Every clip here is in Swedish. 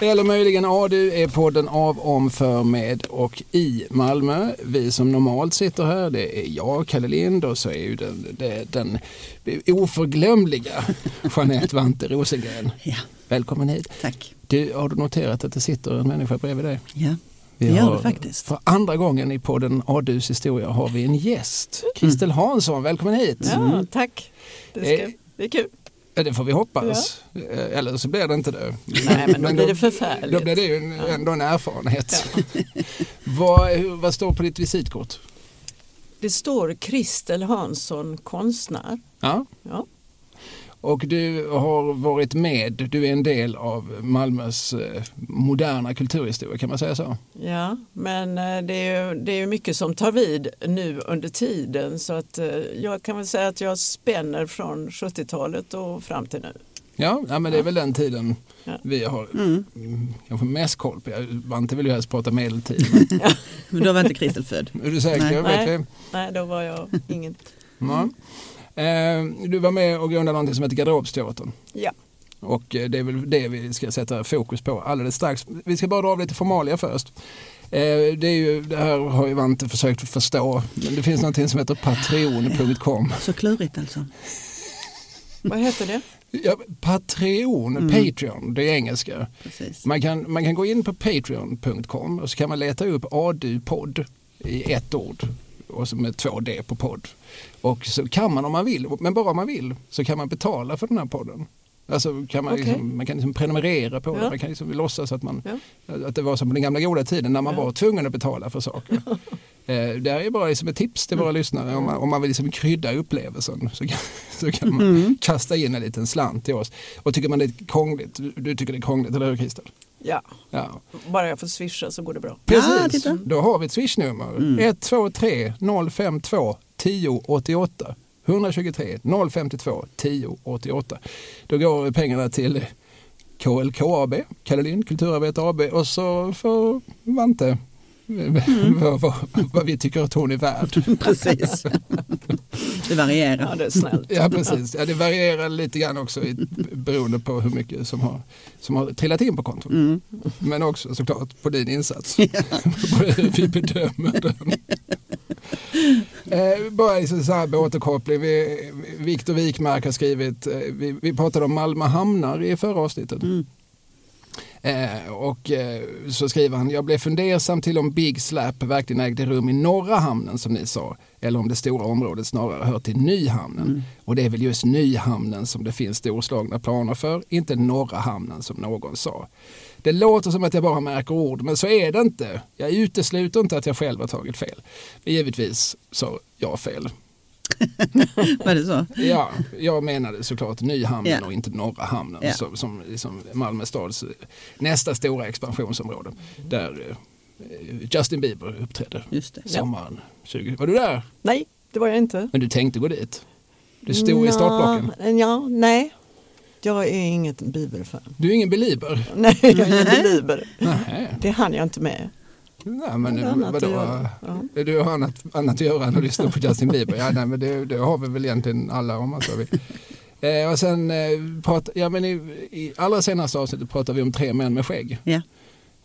Eller möjligen ADU är podden av, om, för, med och i Malmö. Vi som normalt sitter här, det är jag, Kalle Lind och så är ju den, det, den oförglömliga Jeanette Vante Rosengren. Ja, Välkommen hit. tack. Du, har du noterat att det sitter en människa bredvid dig? Ja, Vi det gör har- det faktiskt. För andra gången i podden ADUs historia har vi en gäst. Kristel Hansson, välkommen hit. Ja, tack. Det, ska, Eh. det är kul. Ja, Det får vi hoppas. Eh, Eller så blir det inte det. Nej, men då blir det förfärligt. Då blir det ju en, ändå en erfarenhet. vad, hur- vad står på ditt visitkort? Det står Kristel Hansson, konstnär. Ja. Ja. Och du har varit med, du är en del av Malmös eh, moderna kulturhistoria, kan man säga så? Ja, men eh, det är, ju, det är mycket som tar vid nu under tiden så att eh, jag kan väl säga att jag spänner från 70-talet och fram till nu. Ja, ja men det är väl den tiden Ja. vi har Mm. mm, kanske mest koll på. Jag- Vante vill ju helst prata medeltid. men- Men då var inte Kristel född. Är du säker? Nej. Jag vet Nej. vi. Nej, då var jag ingen. Ja. Eh, Du var med och grundade någonting som heter Garderobsteatern. Ja. Och eh, det är väl det vi ska sätta fokus på alldeles strax. Vi ska bara dra av lite formalia först. Eh, Det, är ju, det här har ju Vante försökt förstå. Men det finns någonting som heter patreon.com. Så klurigt alltså. Vad heter det? Ja, Patreon, Mm. Patreon, det är engelska. Precis. Man kan, man kan gå in på patreon.com och så kan man leta upp ADU-podd i ett ord och så med två D på podd. Och så kan man om man vill, men bara om man vill, så kan man betala för den här podden. Alltså kan man, Okej. liksom, man kan liksom prenumerera på det, Ja. man kan liksom låtsas att, man, Ja. att det var som på den gamla goda tiden när man Ja. var tvungen att betala för saker. eh, det här är bara liksom ett tips till våra lyssnare om man, om man vill liksom krydda upplevelsen så kan, så kan man Mm. kasta in en liten slant till oss. Och tycker man det är krångligt, du, du tycker det är krångligt, eller hur Christer? Ja, Ja. bara jag får swisha så går det bra. Precis, titta. då har vi ett swishnummer. Mm. 123 052 1088. 123 052 1088. Då går pengarna till KLKAB, Kalle Lind, Kulturarbete AB och så får Vante Mm. vad, vad, vad vi tycker att hon är värd. Precis. Det Ja, varierar. det är snällt. Ja precis, ja, det varierar lite grann också i, beroende på hur mycket som har, som har trillat in på kontot. Mm. Men också såklart på din insats. på hur vi bedömer den. Eh, bara liksom så här återkoppling. Vi, Viktor Wikmark har skrivit, eh, vi, vi pratade om Malmö hamnar i förra avsnittet. Mm. Eh, och eh, så skriver han, jag blev fundersam till om Big Slap verkligen ägde rum i norra hamnen som ni sa. Eller om det stora området snarare hör till Nyhamnen. Mm. Och det är väl just Nyhamnen som det finns storslagna planer för, inte norra hamnen som någon sa. Det låter som att jag bara märker ord, men så är det inte. Jag utesluter inte att jag själv har tagit fel. Men givetvis så jag fel. Var det så? Ja, jag menade såklart Nyhamnen Ja. och inte norra hamnen Ja. som, som liksom Malmö stads nästa stora expansionsområde. Där eh, Justin Bieber uppträdde Just det. sommaren 20. Var du där? Nej, det var jag inte. Men du tänkte gå dit? Du stod i startblocken? Nå, Ja, nej. Jag är inget bibelfan. Du är ingen belieber? Nej, jag är ingen belieber. Nej, Det hann jag inte med. nej men Det vadå? Ja. Du har annat, annat att göra än att lyssna på Justin Bieber. Ja, nej, men det, det har vi väl egentligen alla om man så vill. Eh, och sen eh, prat, ja, men i, i allra senaste avsnittet pratade vi om tre män med skägg. Ja.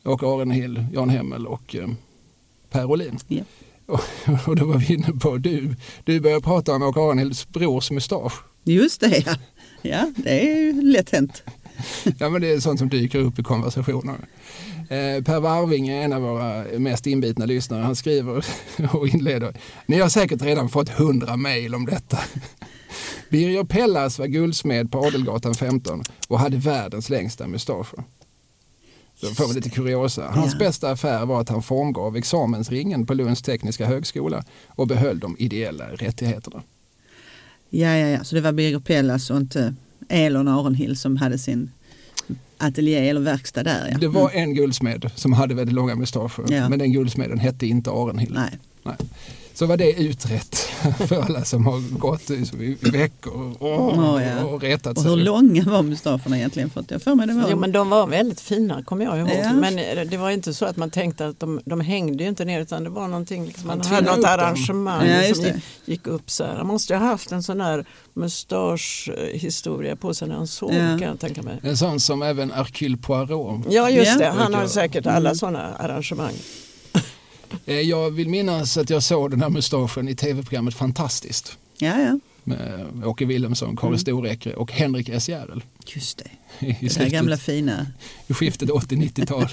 Och Aron Hill, Jan Hemmel och eh, Per Olin. Ja. Och, och då var vi inne på, du, du började prata om Åke Aron Hills brors mustasch. Just det ja. Ja, det är ju lätt hänt. Ja men det är sånt som dyker upp i konversationer. Eh, per Warving är en av våra mest inbitna lyssnare. Han skriver och inleder. Ni har säkert redan fått hundra mejl om detta. Birger Pellas var guldsmed på Adelgatan 15 och hade världens längsta mustascher. Då får vi lite kuriosa. Hans Ja. bästa affär var att han formgav examensringen på Lunds tekniska högskola och behöll de ideella rättigheterna. Ja, ja, ja. Så det var Birger Pellas och inte Elon Aronhill som hade sin ateljé eller verkstad där. Ja. Det var en guldsmed som hade väldigt långa mustascher Ja. men den guldsmeden hette inte Arenhill. Nej. Så var det utrett för alla som har gått i veckor och, Ja, ja. och retat Och sig. hur långa var mustascherna egentligen? För att jag för mig det var... Jo, men de var väldigt fina kommer jag ihåg. Ja. Men eh, det var inte så att man tänkte att de, de hängde ju inte ner utan det var någonting, liksom, man Man hade något arrangemang Ja, som det. gick, gick upp så här. Han måste ju ha haft en sån här mustaschhistoria på sig när han sov Ja. kan jag tänka mig. En sån som även Hercule Poirot. Ja just Ja. det, han har säkert alla sådana arrangemang. Eh, Jag vill minnas att jag såg den här mustaschen i tv-programmet Fantastiskt. Ja, ja. Med Åke Wilhelmsson, Karin Mm. Storäkre och Henrik S Järrel. Just det. I, Det slutet- gamla fina. i skiftet 80-90-tal.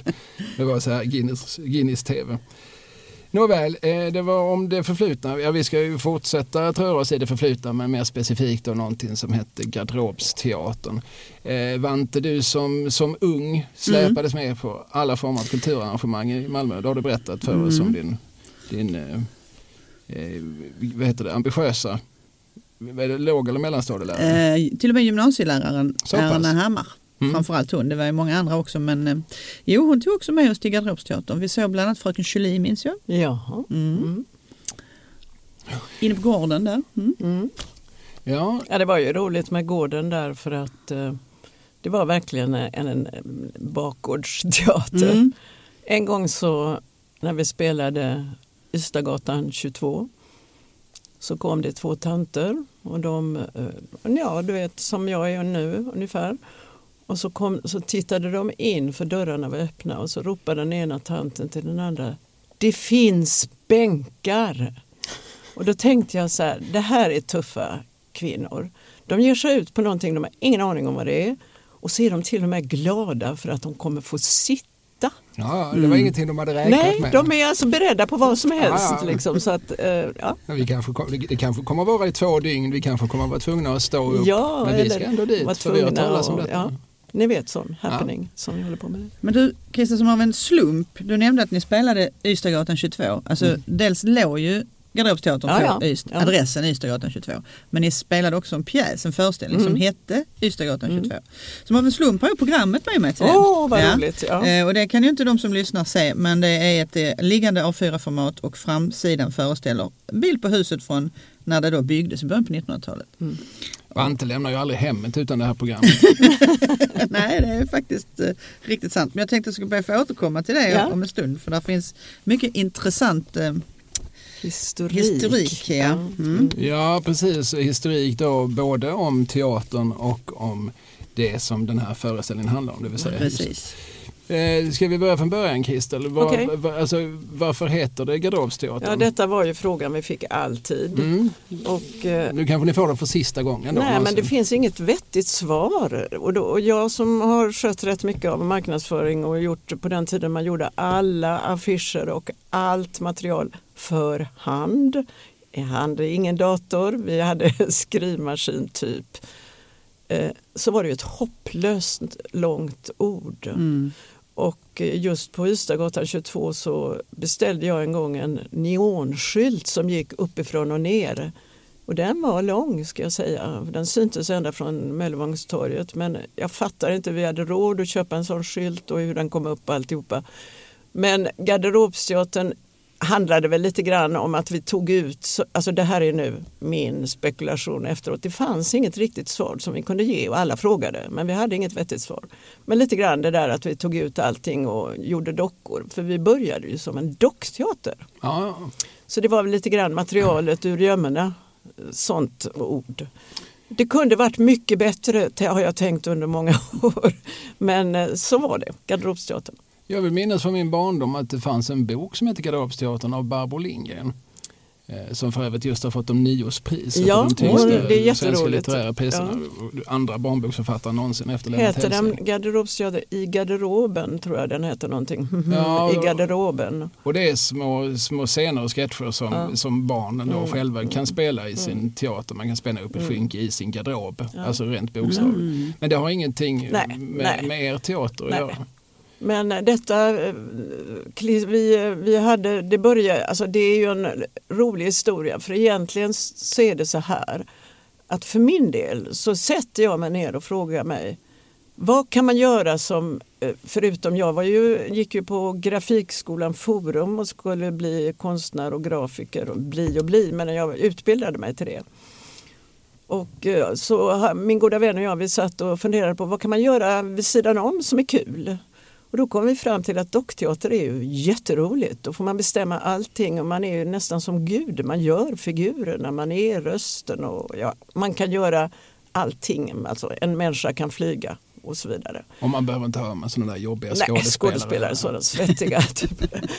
Det var så här Guinness, Guinness TV. Nåväl, eh, det var om det förflutna. Ja, vi ska ju fortsätta att röra oss i det förflutna men mer specifikt då någonting som hette Garderobsteatern. Eh, Vante, du som, som ung släpades med på alla former av kulturarrangemang i Malmö. Det har du berättat för oss Mm. om din, din eh, eh, vad heter det, ambitiösa är det låg eller mellanstadielärare? Eh, till och med gymnasieläraren. Erna Hammar. Mm. Framförallt hon, det var ju många andra också. Men eh, jo, hon tog också med oss till Garderobsteatern. Vi såg bland annat Fröken Julie minns jag. Jaha. Mm. Mm. Inne på gården där. Mm. Mm. Ja, Ja, det var ju roligt med gården där för att eh, det var verkligen en, en bakgårdsteater. Mm. En gång så när vi spelade Ystadgatan 22 så kom det två tanter och de, eh, ja du vet som jag är nu ungefär. Och så, kom, så tittade de in för dörrarna var öppna och så ropade den ena tanten till den andra Det finns bänkar! Och då tänkte jag så här, det här är tuffa kvinnor. De ger sig ut på någonting, de har ingen aning om vad det är. Och så är de till och med glada för att de kommer få sitta. ja det var ingenting de hade räknat Nej, med. de är alltså beredda på vad som helst. Ja, ja. Liksom, så att, eh, ja. Vi kanske, det kanske kommer att vara i två dygn, vi kanske kommer att vara tvungna att stå upp. Ja, men vi ska ändå dit för vi har talat om detta. ja. Ni vet sån happening som vi håller på med. Men du Christer, som av en slump, du nämnde att ni spelade Ystadgatan 22. Alltså Mm. dels låg ju Garderobsteatern Ja, på ja. Ja. adressen Ystadgatan 22. Men ni spelade också en pjäs, en föreställning Mm. som hette Ystadgatan 22. Som av en slump har jag programmet med mig till. Åh, vad Ja. roligt! Ja. Eh, Och det kan ju inte de som lyssnar se men det är ett eh, liggande A4-format och framsidan föreställer bild på huset från när det då byggdes i början på 1900-talet. Vante lämnar ju aldrig hemmet utan det här programmet. Nej det är faktiskt eh, riktigt sant. Men jag tänkte att jag skulle be få återkomma till det Ja. om en stund för där finns mycket intressant eh, Historik. historik. Ja. Mm. ja, precis. Historik då både om teatern och om det som den här föreställningen handlar om. Det vill säga. Precis. Eh, ska vi börja från början Kristel? Var, Okej. var, alltså, varför heter det Garderobsteatern? Ja, detta var ju frågan vi fick alltid. mm. Och, eh, Nu kanske ni får den för sista gången. Då, Nej, men det någonsin. finns inget vettigt svar. Och, då, och jag som har skött rätt mycket av marknadsföring och gjort på den tiden man gjorde alla affischer och allt material för hand. Jag hade ingen dator, vi hade skrivmaskin typ. Eh, så var det ju ett hopplöst långt ord. Mm. Och just på Ystadgatan 22 så beställde jag en gång en neonskylt som gick uppifrån och ner. Och den var lång ska jag säga. Den syntes ända från Möllevångstorget men jag fattar inte, hur vi hade råd att köpa en sån skylt och hur den kom upp och alltihopa. Men Garderobsteatern handlade väl lite grann om att vi tog ut, så- alltså det här är nu min spekulation efteråt, det fanns inget riktigt svar som vi kunde ge och alla frågade men vi hade inget vettigt svar. Men lite grann det där att vi tog ut allting och gjorde dockor för vi började ju som en dockteater. Ja, Så det var väl lite grann materialet ur gömmorna, sånt ord. Det kunde varit mycket bättre har jag tänkt under många år. Men eh, så var det, Garderobsteatern. Jag vill minnas från min barndom att det fanns en bok som heter Garderobsteatern av Barbro Lindgren. Eh, Som för övrigt just har fått de nios pris. Ja, de tyngsta det är jätteroligt. priserna. Andra barnboksförfattare någonsin efter Lennart Heter den Garderobsteater i garderoben tror jag den heter någonting. Ja, I ja. garderoben. Och det är små, små scener och sketcher som, Ja. som barnen då Mm. själva kan spela i sin teater. Man kan spänna upp ett Mm. skynke i sin garderob. Ja. Alltså rent bokstavligt. Mm. Men det har ingenting Nej, med, nej. med er teater att Nej. göra. Men detta, eh, vi, vi hade, det började, alltså det är ju en rolig historia för egentligen så är det så här att för min del så sätter jag mig ner och frågar mig vad kan man göra som, eh, förutom jag var ju, gick ju på Grafikskolan Forum och skulle bli konstnär och grafiker och bli och bli, men jag utbildade mig till det. Och eh, så min goda vän och jag vi satt och funderade på vad kan man göra vid sidan om som är kul. Och då kom vi fram till att dockteater är ju jätteroligt. Då får man bestämma allting och man är ju nästan som gud. Man gör figurerna, man är rösten och ja, man kan göra allting. Alltså en människa kan flyga och så vidare. Och man behöver inte ha med sådana där jobbiga Nej, skådespelare. skådespelare sådana svettiga. Typ.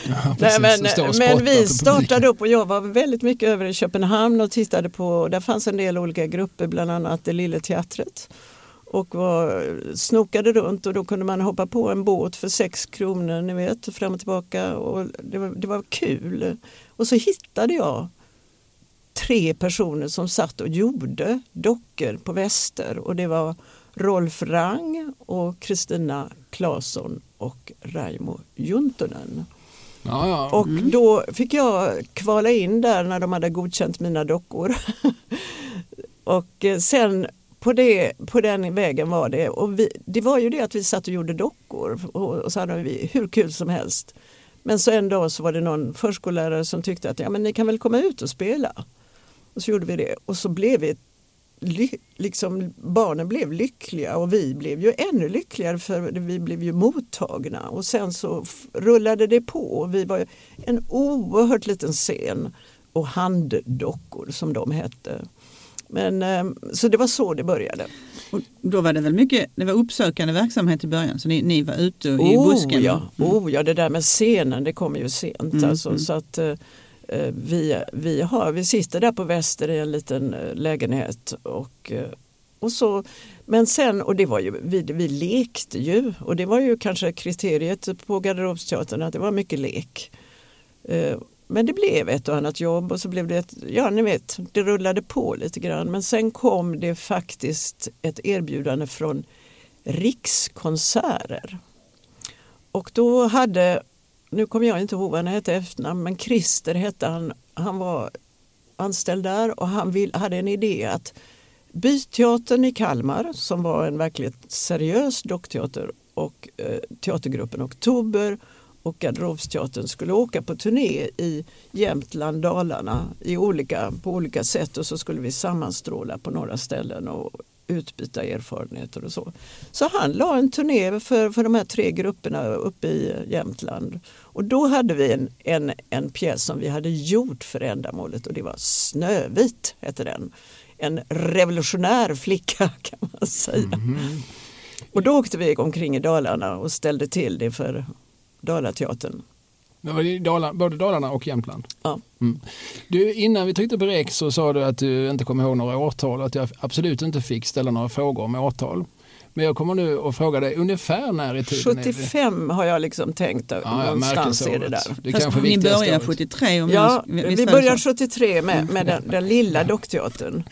ja, Nej, men men vi startade upp och jag var väldigt mycket över i Köpenhamn och tittade på, där fanns en del olika grupper, bland annat det lilla teatret och var, snokade runt och då kunde man hoppa på en båt för sex kronor, ni vet, fram och tillbaka och det var, det var kul. Och så hittade jag tre personer som satt och gjorde dockor på väster och det var Rolf Rang och Kristina Claesson och Raimo Juntunen. Ja, ja. Och mm. då fick jag kvala in där när de hade godkänt mina dockor. och eh, sen på, det, på den vägen var det. Och vi, det var ju det att vi satt och gjorde dockor och, och så hade vi hur kul som helst. Men så en dag så var det någon förskollärare som tyckte att ja, men ni kan väl komma ut och spela. Och så gjorde vi det och så blev vi liksom, barnen blev lyckliga och vi blev ju ännu lyckligare för vi blev ju mottagna och sen så rullade det på. Vi var en oerhört liten scen och handdockor som de hette. Men, ehm, så det var så det började. Och då var det väl mycket det var uppsökande verksamhet i början, så ni, ni var ute i oh, busken? Ja. Mm. Oh ja, det där med scenen det kommer ju sent. Mm, alltså, mm. Så att, eh, eh, vi, vi, har, vi sitter där på Väster i en liten eh, lägenhet och, eh, och så men sen, och det var ju, vi, vi lekte ju och det var ju kanske kriteriet på Garderobsteatern att det var mycket lek. Eh, men det blev ett och annat jobb och så blev det ett, ja ni vet, det rullade på lite grann. Men sen kom det faktiskt ett erbjudande från Rikskonserter. Och då hade, nu kommer jag inte ihåg vad han hette efternamn, men Christer hette han. Han var anställd där och han vill, hade en idé att Byteatern i Kalmar som var en verkligt seriös dockteater och eh, teatergruppen Oktober och Garderobsteatern skulle åka på turné i Jämtland, Dalarna i olika, på olika sätt och så skulle vi sammanstråla på några ställen och utbyta erfarenheter och så. Så han la en turné för, för de här tre grupperna uppe i Jämtland. Och då hade vi en, en, en pjäs som vi hade gjort för ändamålet och det var Snövit, hette den. En revolutionär flicka kan man säga. Mm. Och då åkte vi omkring i Dalarna och ställde till det för Dalateatern. Både Dalarna och Jämtland? Ja. Mm. Du, innan vi tryckte på REK så sa du att du inte kommer ihåg några årtal och att jag absolut inte fick ställa några frågor om årtal. Men jag kommer nu att fråga dig ungefär när i tiden 75 har jag liksom tänkt ja, någonstans är det där. Det Fast ni börjar 73? Om ja, vi börjar 73 med, med den, den lilla dockteatern.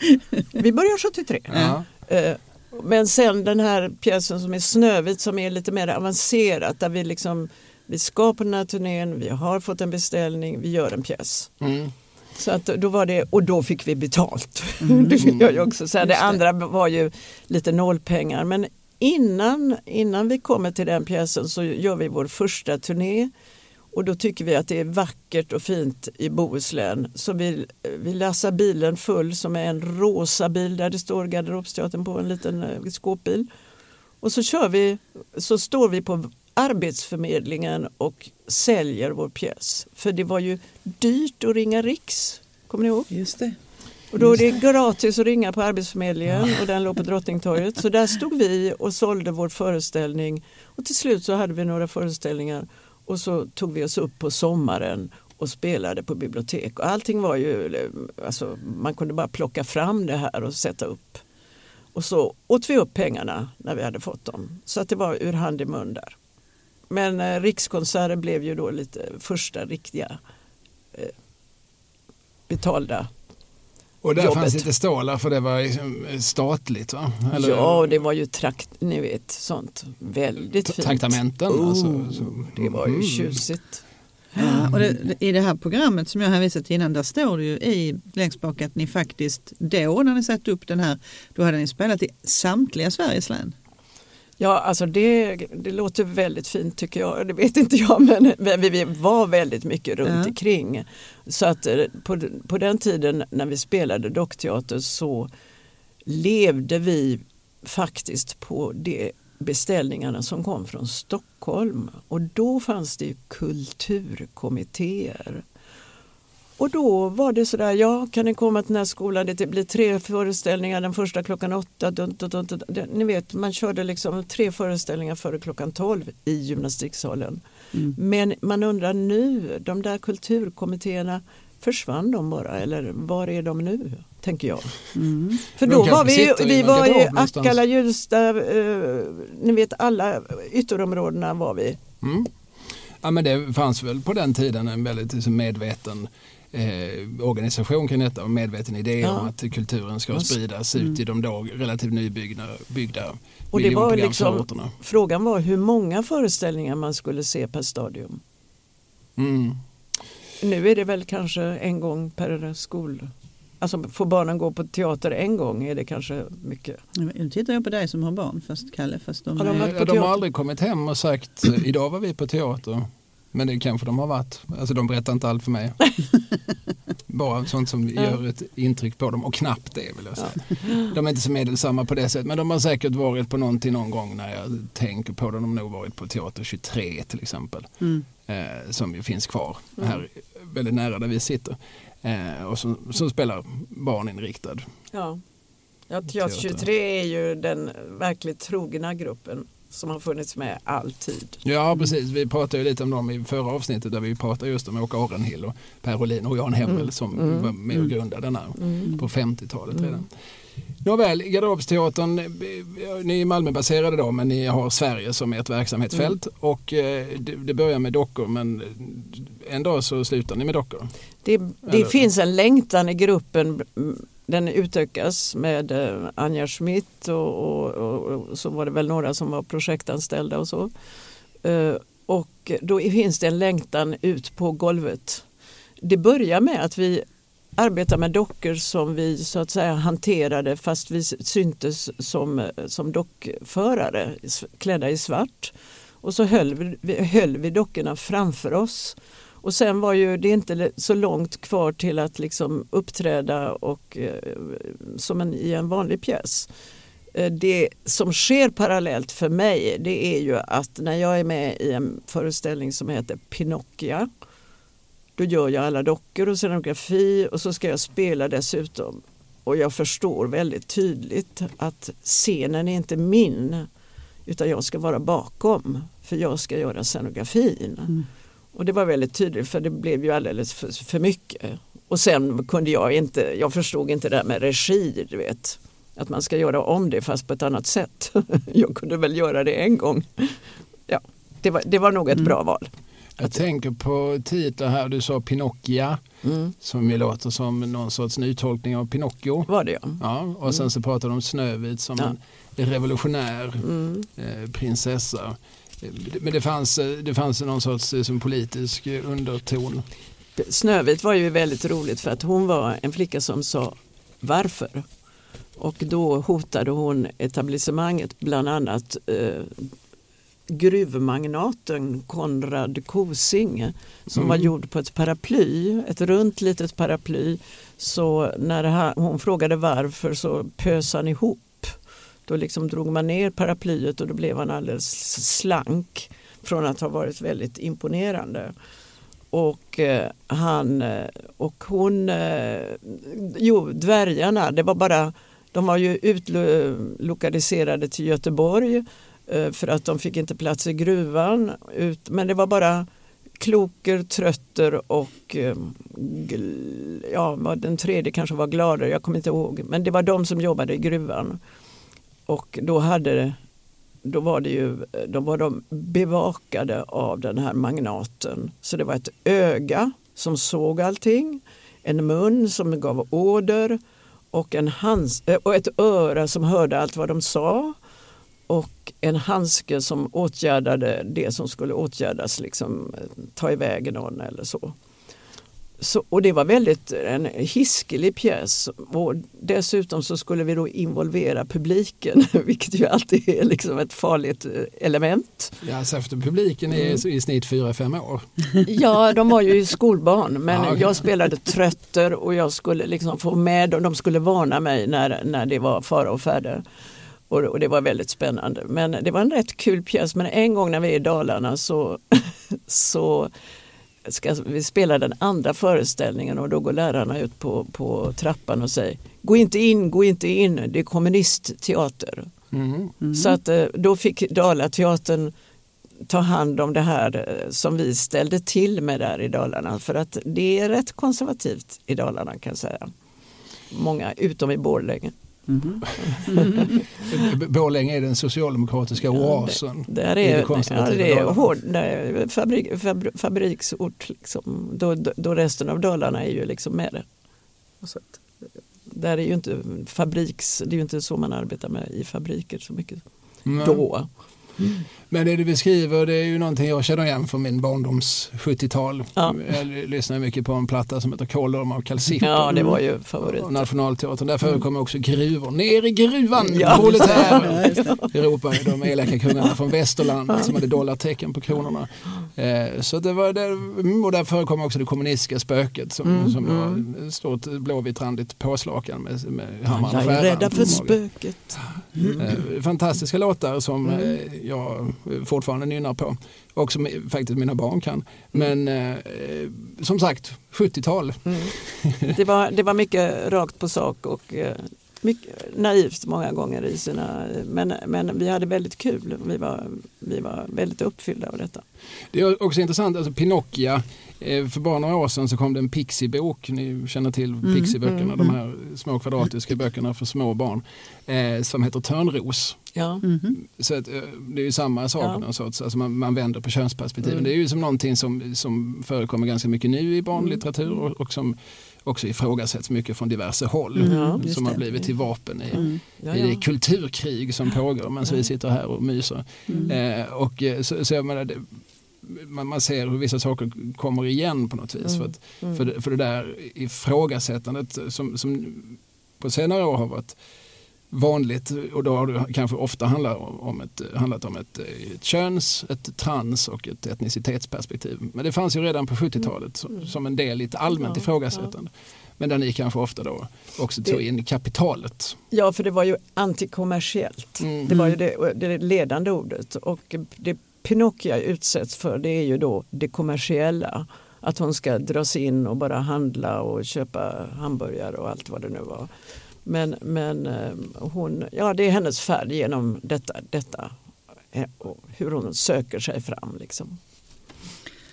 Vi börjar 73. Ja. Uh, men sen den här pjäsen som är Snövit som är lite mer avancerat där vi liksom vi ska på den här turnén, vi har fått en beställning, vi gör en pjäs. Mm. Så att då var det, och då fick vi betalt. Mm. det vill jag också säga. Det, det andra var ju lite nollpengar. Men innan, innan vi kommer till den pjäsen så gör vi vår första turné. Och då tycker vi att det är vackert och fint i Bohuslän. Så vi, vi lassar bilen full som är en rosa bil där det står Garderobsteatern på en liten eh, skåpbil. Och så kör vi, så står vi på Arbetsförmedlingen och säljer vår pjäs. För det var ju dyrt att ringa Riks. Kommer ni ihåg? Just det. Och då är det gratis att ringa på Arbetsförmedlingen och den låg på Drottningtorget. Så där stod vi och sålde vår föreställning och till slut så hade vi några föreställningar och så tog vi oss upp på sommaren och spelade på bibliotek. Och allting var ju, alltså, man kunde bara plocka fram det här och sätta upp. Och så åt vi upp pengarna när vi hade fått dem. Så att det var ur hand i mun där. Men eh, Rikskonserter blev ju då lite första riktiga eh, betalda och där jobbet. fanns lite stålar för det var liksom statligt va? Eller? Ja, det var ju trakt, ni vet sånt väldigt fint. Traktamenten oh, alltså, så. Det var ju mm. tjusigt. Ja, och det, I det här programmet som jag hänvisat till innan, där står det ju i längst bak att ni faktiskt då när ni satte upp den här, då hade ni spelat i samtliga Sveriges län. Ja, alltså det, det låter väldigt fint tycker jag. Det vet inte jag, men, men vi, vi var väldigt mycket runt Ja. omkring. Så att eh, på, på den tiden när vi spelade dockteater så levde vi faktiskt på de beställningarna som kom från Stockholm. Och då fanns det kulturkommittéer. Och då var det sådär, ja kan ni komma till den här skolan, det blir tre föreställningar, den första klockan åtta. Dun, dun, dun, Ni vet, man körde liksom tre föreställningar före klockan tolv i gymnastiksalen. Mm. Men man undrar nu, de där kulturkommittéerna, försvann de bara eller var är de nu? Tänker jag. Mm. För då var vi, vi var i. Akalla, Hjulsta, eh, ni vet alla ytterområdena var vi. Mm. Ja, men det fanns väl på den tiden en väldigt liksom, medveten eh, organisation kring detta och medveten idé Ja. om att kulturen ska spridas ut i de då relativt nybyggda byggda Och det var liksom, frågan var hur många föreställningar man skulle se per stadium. Mm. Nu är det väl kanske en gång per skol. Alltså får barnen gå på teater en gång är det kanske mycket. Nu tittar jag på dig som har barn, fast Kalle. Fast de Har de är- de har aldrig kommit hem och sagt idag var vi på teater. Men det kanske de har varit. Alltså de berättar inte allt för mig. Bara sånt som Ja. gör ett intryck på dem och knappt det vill jag säga. De är inte så medelsamma på det sättet men de har säkert varit på någonting någon gång när jag tänker på det. De har nog varit på Teater 23 till exempel. Mm. Eh, som ju finns kvar Mm. här väldigt nära där vi sitter. Eh, och som, som spelar barninriktad. Ja. Ja. Teater 23 är ju den verkligt trogna gruppen som har funnits med alltid. Ja precis, vi pratade ju lite om dem i förra avsnittet där vi pratade just om Åke Arenhill och Per Olin och Jan Hemmel Mm. som Mm. var med och grundade den här Mm. på 50-talet Mm. redan. Nåväl, Garderobsteatern, eh, ni är Malmöbaserade då men ni har Sverige som ert verksamhetsfält Mm. och eh, det, börjar med dockor men en dag så slutar ni med dockor. Det, det finns en längtan i gruppen. Den utökas med eh, Anja Schmidt och, och, och, och så var det väl några som var projektanställda och så. Eh, Och då finns det en längtan ut på golvet. Det börjar med att vi arbetar med dockor som vi så att säga hanterade fast vi syntes som, som dockförare klädda i svart. Och så höll vi, höll vi dockorna framför oss. Och sen var ju det inte så långt kvar till att liksom uppträda och, eh, som en, i en vanlig pjäs. Eh, Det som sker parallellt för mig det är ju att när jag är med i en föreställning som heter Pinocchia då gör jag alla dockor och scenografi och så ska jag spela dessutom. Och jag förstår väldigt tydligt att scenen är inte min utan jag ska vara bakom för jag ska göra scenografin. Mm. Och det var väldigt tydligt för det blev ju alldeles för, för mycket. Och sen kunde jag inte, jag förstod inte det där med regi, du vet. Att man ska göra om det fast på ett annat sätt. Jag kunde väl göra det en gång. Ja, det var, det var nog ett Mm. bra val. Jag tänker på titlar här, du sa Pinocchia Mm. som ju låter som någon sorts nytolkning av Pinocchio. Var det ja. Ja, och sen så pratar de om Snövit som Ja. en revolutionär Mm. eh, prinsessa. Men det fanns, det fanns någon sorts eh, som politisk underton. Snövit var ju väldigt roligt för att hon var en flicka som sa varför. Och då hotade hon etablissemanget bland annat eh, gruvmagnaten Konrad Kosing som Mm. var gjord på ett paraply, ett runt litet paraply. Så när hon frågade varför så pös han ihop. Då liksom drog man ner paraplyet och då blev han alldeles slank från att ha varit väldigt imponerande. Och eh, han eh, och hon, eh, jo dvärgarna, det var bara, de var ju utlokaliserade till Göteborg eh, för att de fick inte plats i gruvan. Ut, men det var bara Kloker, Trötter och eh, gl- ja, vad den tredje kanske var Glader, jag kommer inte ihåg. Men det var de som jobbade i gruvan. Och då hade då var det ju, då var de bevakade av den här magnaten. Så det var ett öga som såg allting, en mun som gav order och, en hands, eh, och ett öra som hörde allt vad de sa och en handske som åtgärdade det som skulle åtgärdas, liksom eh, ta iväg någon eller så så, och det var väldigt en hiskelig pjäs och dessutom så skulle vi då involvera publiken vilket ju alltid är liksom ett farligt eh, element. Ja, så efter publiken är mm. i snitt 4-5 år. Ja, de var ju skolbarn men ah, okay. jag spelade trötter och jag skulle liksom få med dem, de skulle varna mig när, när det var fara och färde. Och, och, det var väldigt spännande. Men det var en rätt kul pjäs men en gång när vi är i Dalarna så, så ska vi spela den andra föreställningen och då går lärarna ut på, på trappan och säger Gå inte in, gå inte in, det är kommunistteater. Mm. Mm. Så att eh, då fick Dalateatern ta hand om det här eh, som vi ställde till med där i Dalarna för att det är rätt konservativt i Dalarna kan jag säga. Många utom i Borlänge. Mm. Borlänge är den socialdemokratiska oasen. Ja, det, där är, ja, det är hård, fabrik, fabrik, fabriksort. Liksom. Då, då, resten av Dalarna är ju liksom med det. Så att, där är ju inte fabriks, det är ju inte så man arbetar med i fabriker så mycket mm. då. Men det du beskriver det är ju någonting jag känner igen från min barndoms 70-tal. Ja. Jag lyssnade mycket på en platta som heter Kåldolmar av Calcippo. Ja, det var ju favorit. Nationalteatern. Där förekommer också gruvor. Ner i gruvan, ja. proletärer. Ja. De elaka kungarna från västerland som hade dollartecken på kronorna. Eh, så det var där, och där förekommer också det kommunistiska spöket som, mm. som var mm. stort blåvitrandigt påslakan med, med hammaren och Jag är rädda för spöket. Mm. Fantastiska låtar som mm. Eh, jag fortfarande nynnar på. Och som faktiskt mina barn kan. Men eh, som sagt, 70-tal. Mm. Det, var, det var mycket rakt på sak och eh, mycket naivt många gånger i sina, men, men vi hade väldigt kul. Vi var, vi var väldigt uppfyllda av detta. Det är också intressant, alltså Pinocchia Eh, för bara några år sedan så kom det en Pixie-bok, ni känner till mm, Pixie-böckerna, mm, de här små kvadratiska böckerna för små barn, eh, som heter Törnros. Ja. Mm. Så att, eh, det är ju samma sak, ja. sorts, alltså man, man vänder på könsperspektiven. Mm. Det är ju som någonting som, som förekommer ganska mycket nu i barnlitteratur och, och som också ifrågasätts mycket från diverse håll. Mm, som har blivit till vapen i, mm. ja, ja. i det kulturkrig som pågår medan vi sitter här och myser. Mm. Eh, och, eh, så, så jag menar, det, man, man, ser hur vissa saker kommer igen på något vis. Mm. För, att, mm. för, det, för det där ifrågasättandet som, som på senare år har varit vanligt och då har det kanske ofta handlat om ett, handlat om ett, ett köns, ett trans och ett etnicitetsperspektiv. Men det fanns ju redan på 70-talet mm. som en del i ett allmänt ja, ifrågasättande. Ja. Men där ni kanske ofta då också tog in kapitalet. Ja, för det var ju antikommersiellt. Mm. Det var ju det, det ledande ordet och det Pinocchio utsätts för det är ju då det kommersiella. Att hon ska dras in och bara handla och köpa hamburgare och allt vad det nu var. Men, men eh, hon, ja, det är hennes färd genom detta, detta eh, och hur hon söker sig fram. Liksom.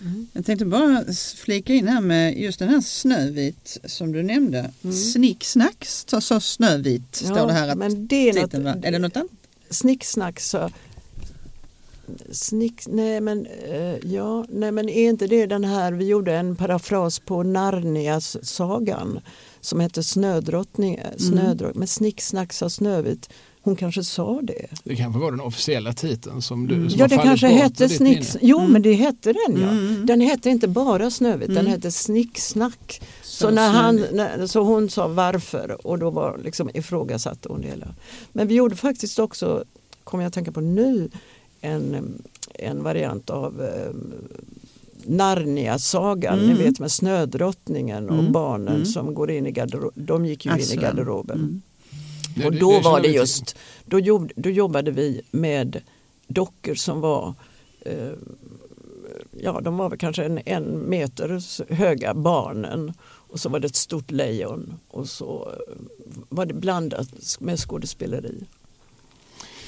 Mm. Jag tänkte bara flika in här med just den här Snövit som du nämnde. Mm. Snicksnack sa Snövit står ja, det här. Att men det är, något, är det något annat? Snicksnack så Snick, nej men, eh, ja, nej men är inte det den här, vi gjorde en parafras på Narnias sagan som hette Snödrottning, eh, mm. Snödrottning mm. men Snicksnack sa Snövit. Hon kanske sa det. Det kanske var den officiella titeln som du mm. som Ja det kanske hette Snicks... Jo mm. men det hette den ja. Mm. Den hette inte bara Snövit, den mm. hette Snicksnack. Så, när han, när, så hon sa varför och då var liksom ifrågasatte hon det hela. Men vi gjorde faktiskt också, kommer jag att tänka på nu, en, en variant av eh, Narnia-sagan, mm. ni vet med snödrottningen och mm. barnen mm. som går in i garderoben. De gick ju alltså. in i garderoben. Mm. Och då var det just, då, jobb, då jobbade vi med dockor som var eh, ja, de var väl kanske en, en meter höga barnen och så var det ett stort lejon och så var det blandat med skådespeleri.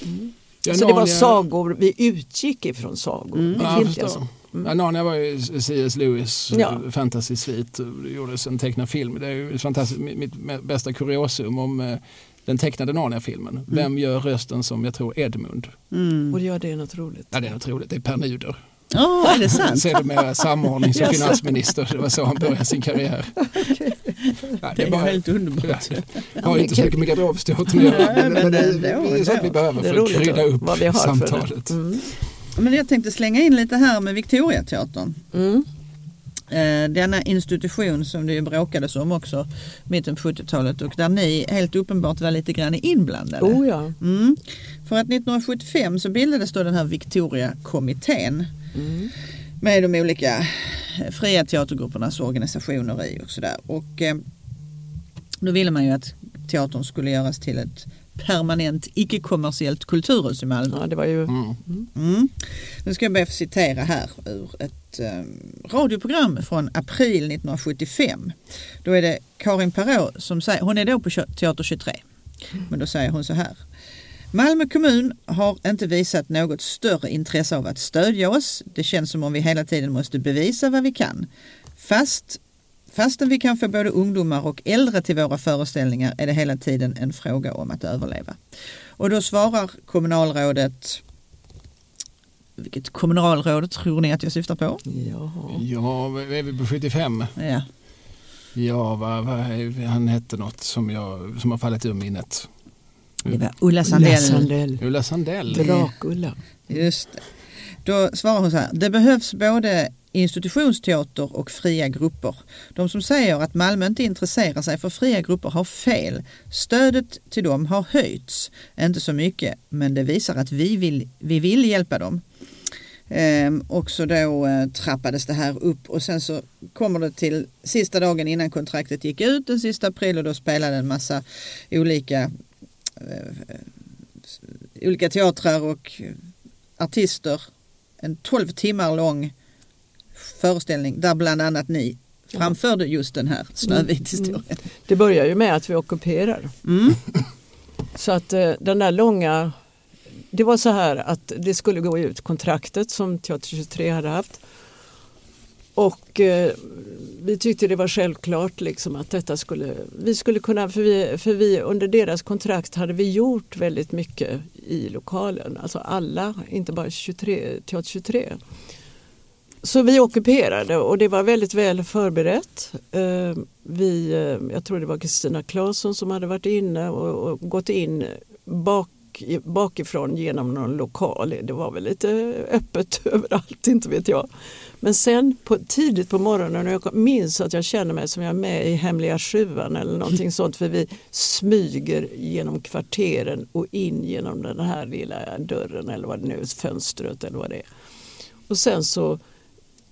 Mm. Ja, så det var sagor, vi utgick ifrån sagor. Alltså. mm. ja, Narnia var ju C.S. Lewis ja. fantasy-svit. Det gjordes en tecknad film. Det är ju fantastiskt, mitt bästa kuriosum om eh, den tecknade Narnia-filmen. Mm. Vem gör rösten som jag tror Edmund? Mm. Och ja, det är något roligt. Ja, det är något roligt. Det är Per Nuder. Oh, är det sant? Sedermera samordning som finansminister. Det var så han började sin karriär. Okay. Ja, det, är bara, helt underbart. Jag har inte så mycket med garderobsteatern att göra. Men, men, det, det, är så att vi behöver för att krydda upp samtalet. Mm. Men jag tänkte slänga in lite här med Victoriateatern. Mm. Eh, denna institution som det ju bråkades om också mitten på 70-talet och där ni helt uppenbart var lite grann inblandade. Oh ja. Mm. För att 1975 så bildades då den här Victoria-kommittén Mm. med de olika fria teatergruppernas organisationer i och sådär. Och eh, då ville man ju att teatern skulle göras till ett permanent icke-kommersiellt kulturhus i Malmö. ja, det var ju Mm. Mm. Nu ska jag be att få citera här ur ett eh, radioprogram från april 1975. Då är det Karin Perrault som säger, hon är då på Teater 23, men då säger hon så här. Malmö kommun har inte visat något större intresse av att stödja oss. Det känns som om vi hela tiden måste bevisa vad vi kan. Fast, fastän vi kan få både ungdomar och äldre till våra föreställningar är det hela tiden en fråga om att överleva. Och då svarar kommunalrådet vilket kommunalråd tror ni att jag syftar på? Jaha. Ja, är vi på 75? Ja, Ja, vad, vad, han hette något som, jag, som har fallit ur minnet. det var Ulla Sandell. Ulla Sandell. Ulla Sandell. Drak-Ulla. Just det. Då svarar hon så här. Det behövs både institutionsteater och fria grupper. De som säger att Malmö inte intresserar sig för fria grupper har fel. Stödet till dem har höjts. Inte så mycket, men det visar att vi vill, vi vill hjälpa dem. Ehm, och så då eh, trappades det här upp och sen så kommer det till sista dagen innan kontraktet gick ut den sista april och då spelade en massa olika eh, eh olika teatrar och artister en 12 timmar lång föreställning där bland annat ni framförde just den här Snövit-historien. Det börjar ju med att vi ockuperar. Mm. Så att eh, den där långa det var så här att det skulle gå ut kontraktet som Teater 23 hade haft. Och eh, vi tyckte det var självklart liksom att detta skulle, vi skulle kunna, för vi, för vi under deras kontrakt hade vi gjort väldigt mycket i lokalen. Alltså alla, inte bara 23, Teater 23. Så vi ockuperade och det var väldigt väl förberett. Eh, vi, eh, jag tror det var Kristina Claesson som hade varit inne och, och gått in bak, bakifrån genom någon lokal. Det var väl lite öppet överallt, inte vet jag. Men sen på, tidigt på morgonen, och jag minns att jag känner mig som jag är med i Hemliga sjuan eller någonting sånt för vi smyger genom kvarteren och in genom den här lilla dörren eller vad det nu är, fönstret eller vad det är. Och sen så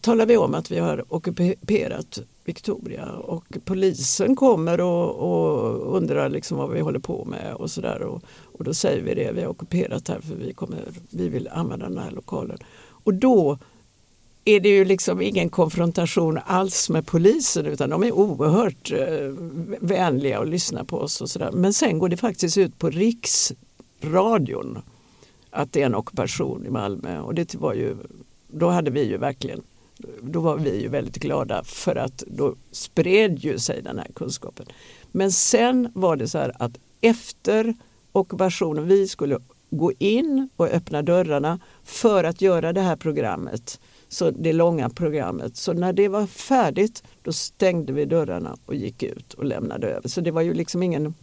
talar vi om att vi har ockuperat Victoria och polisen kommer och, och undrar liksom vad vi håller på med och sådär. Och, och då säger vi det, vi har ockuperat här för vi, kommer, vi vill använda den här lokalen. Och då är det ju liksom ingen konfrontation alls med polisen utan de är oerhört eh, vänliga och lyssnar på oss och sådär. Men sen går det faktiskt ut på riksradion att det är en ockupation i Malmö och det var ju, då hade vi ju verkligen då var vi ju väldigt glada för att då spred ju sig den här kunskapen. Men sen var det så här att efter ockupationen, vi skulle gå in och öppna dörrarna för att göra det här programmet, så det långa programmet. Så när det var färdigt då stängde vi dörrarna och gick ut och lämnade över. Så det var ju liksom ingen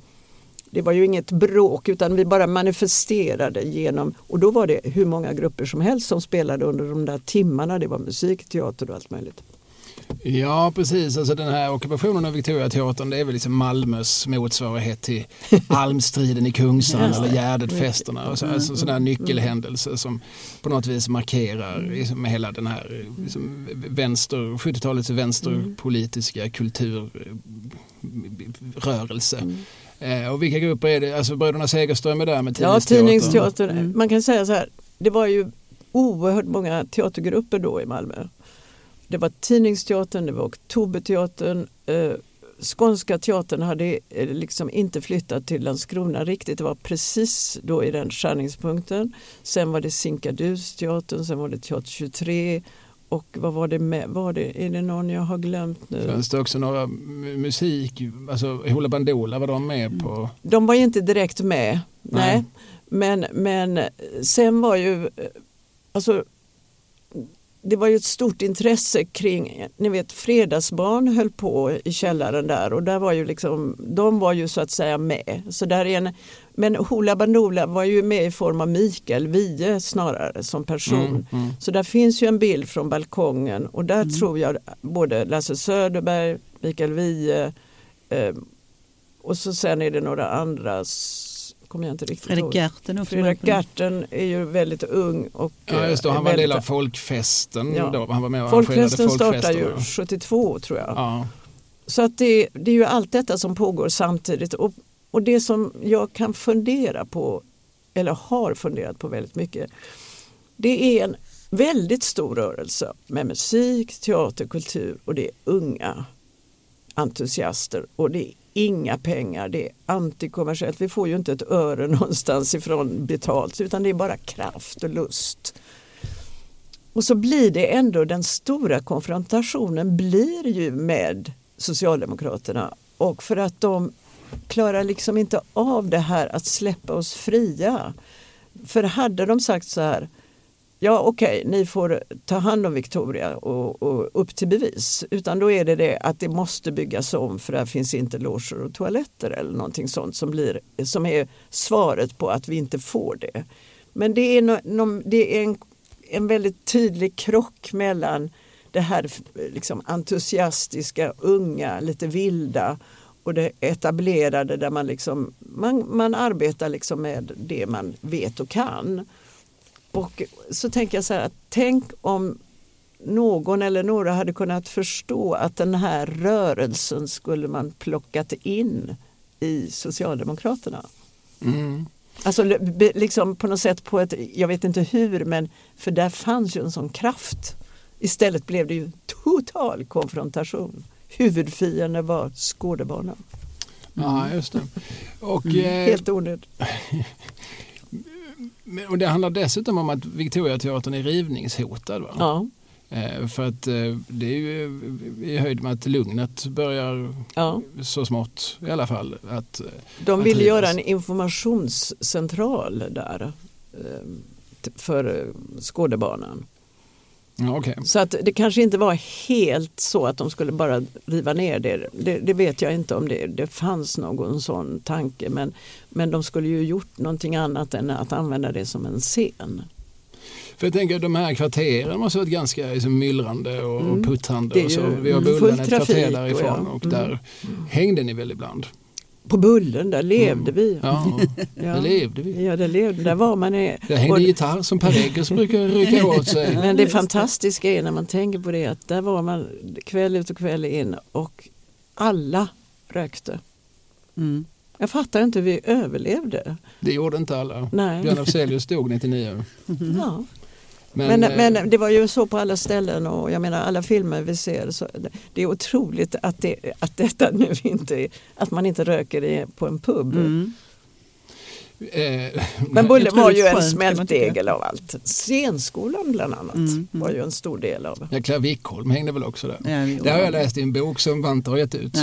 det var ju inget bråk utan vi bara manifesterade genom, och då var det hur många grupper som helst som spelade under de där timmarna. Det var musik, teater och allt möjligt. Ja, precis. Alltså den här ockupationen av Victoriateatern det är väl liksom Malmös motsvarighet till almstriden i Kungsan eller Gärdetfesterna. Mm, alltså, sådana här mm, nyckelhändelser som på något vis markerar liksom, hela den här liksom, vänster, 70-talets vänsterpolitiska kulturrörelse. Eh, och vilka grupper är det? Alltså Bröderna Segerström är där med Ja, Tidningsteatern. tidningsteater. Mm. Man kan säga så här, det var ju oerhört många teatergrupper då i Malmö. Det var Tidningsteatern, det var Oktoberteatern. Eh, Skånska teatern hade eh, liksom inte flyttat till Landskrona riktigt. Det var precis då i den skärningspunkten. Sen var det Sinkadus-teatern, sen var det Teater 23 och vad var det med? Var det, är det någon jag har glömt nu? Fanns det också några mu- musik, alltså Hoola Bandoola var de med på? De var ju inte direkt med. Nej. Nej. Men, men sen var ju, alltså det var ju ett stort intresse kring, ni vet Fredagsbarn höll på i källaren där och där var ju liksom, de var ju så att säga med. Så där är en, men Hoola Bandoola var ju med i form av Mikael Wiehe snarare som person. Mm, mm. Så där finns ju en bild från balkongen och där tror jag både Lasse Söderberg, Mikael Wiehe eh, och så sen är det några andra kommer jag inte riktigt Fredrik ihåg. Gerten också. Fredrik på- Gerten är ju väldigt ung och Ja, just det. eh, Han var en del av folkfesten Ja. då. Han var med och Folkfesten startar folkfesterna. ju 72 tror jag. Ja. Så att det, det är ju allt detta som pågår samtidigt. Och, och det som jag kan fundera på, eller har funderat på väldigt mycket, det är en väldigt stor rörelse med musik, teater, kultur och det är unga entusiaster och det är inga pengar, det är antikommersiellt. Vi får ju inte ett öre någonstans ifrån betalt utan det är bara kraft och lust. Och så blir det ändå den stora konfrontationen blir ju med Socialdemokraterna och för att de klarar liksom inte av det här att släppa oss fria. För hade de sagt så här Ja okej, ni får ta hand om Victoria och, och upp till bevis. Utan då är det det att det måste byggas om för där finns inte loger och toaletter eller någonting sånt som, blir, som är svaret på att vi inte får det. Men det är, no, no, det är en, en väldigt tydlig krock mellan det här liksom entusiastiska, unga, lite vilda och det etablerade där man, liksom, man, man arbetar liksom med det man vet och kan. Och så tänker jag så här, att tänk om någon eller några hade kunnat förstå att den här rörelsen skulle man plockat in i Socialdemokraterna. Mm. Alltså liksom på något sätt på ett, jag vet inte hur, men för där fanns ju en sån kraft. Istället blev det ju total konfrontation. Huvudfienden var Skådebanan. Ja, just det. Och, Mm. eh, Helt onödigt. men- och det handlar dessutom om att Victoriateatern är rivningshotad. Va? Ja, Eh, för att eh, det är ju i höjd med att Lugnet börjar ja. så smått i alla fall. Att, eh, De Att ville rivas. göra en informationscentral där eh, för eh, Skådebanan. Ja, okej. Så att det kanske inte var helt så att de skulle bara riva ner det. Det, det vet jag inte om det, det fanns någon sån tanke. Men, men de skulle ju gjort någonting annat än att använda det som en scen. För jag tänker de här kvarteren måste varit ganska liksom, myllrande och, Mm. och puttrande. Och så. Vi har Bullen ett kvarter och därifrån ja. och Mm. där hängde ni väl ibland? På Bullen, där levde Mm. vi. Ja, Ja. där levde vi. Ja, där levde, där var man. i- Där hängde och- gitarr som Per Eggers brukar rycka åt sig. Men det fantastiska är när man tänker på det att där var man kväll ut och kväll in och alla rökte. Mm. Jag fattar inte hur vi överlevde. Det gjorde inte alla. Nej. Björn Afzelius dog 99. Ja. Men, Men, men, eh, det var ju så på alla ställen och jag menar alla filmer vi ser. Så det är otroligt att, det, att detta nu inte att man inte röker i, på en pub. Mm. eh, Men Bullen var ju en smältdegel av allt. Scenskolan bland annat Mm, mm. var ju en stor del av. Ja, Claire Wickholm hängde väl också där. Ja, Det har jag läst i en bok som Vante har gett ut.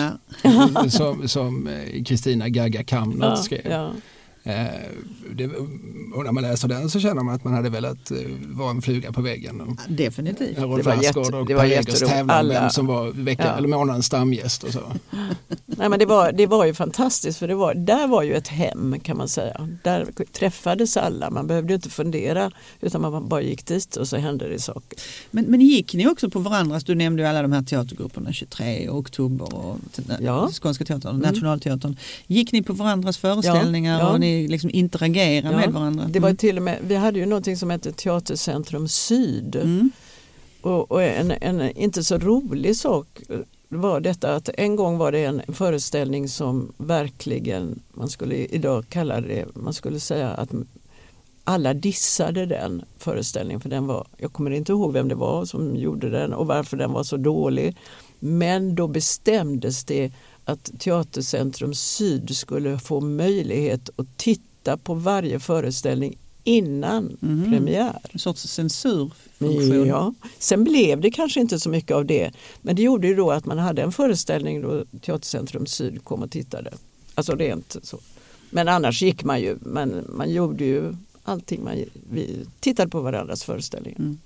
Ja. som som, eh, Kristina Gagga Kamner Ja, skrev. Ja. Eh, det, och när man läser den så känner man att man hade velat eh, vara en fluga på väggen. Definitivt. Rolf Det var jätte- och det var Per Eggers jätteroligt. Alla- vem som var vecka, Ja. eller månadens stamgäst och så. Nej, men det, var, det var ju fantastiskt för det var, där var ju ett hem kan man säga. Där träffades alla, man behövde inte fundera utan man bara gick dit och så hände det saker. Men, men gick ni också på varandras, du nämnde ju alla de här teatergrupperna, 23 och Oktober och Ja. Skånska teatern, Mm. Nationalteatern. Gick ni på varandras föreställningar Ja. och ni liksom interagerade Ja, med varandra? Det var Mm. till och med, vi hade ju någonting som hette Teatercentrum Syd. Mm. Och, och en, en inte så rolig sak var detta att en gång var det en föreställning som verkligen, man skulle idag kalla det, man skulle säga att alla dissade den föreställningen för den var, jag kommer inte ihåg vem det var som gjorde den och varför den var så dålig. Men då bestämdes det att Teatercentrum Syd skulle få möjlighet att titta på varje föreställning innan Mhm. premiär. En sorts censurfunktion. Ja. Sen blev det kanske inte så mycket av det. Men det gjorde ju då att man hade en föreställning då Teatercentrum Syd kom och tittade. Alltså rent så. Men annars gick man ju, man, man gjorde ju allting. Man, vi tittade på varandras föreställningar. Mm.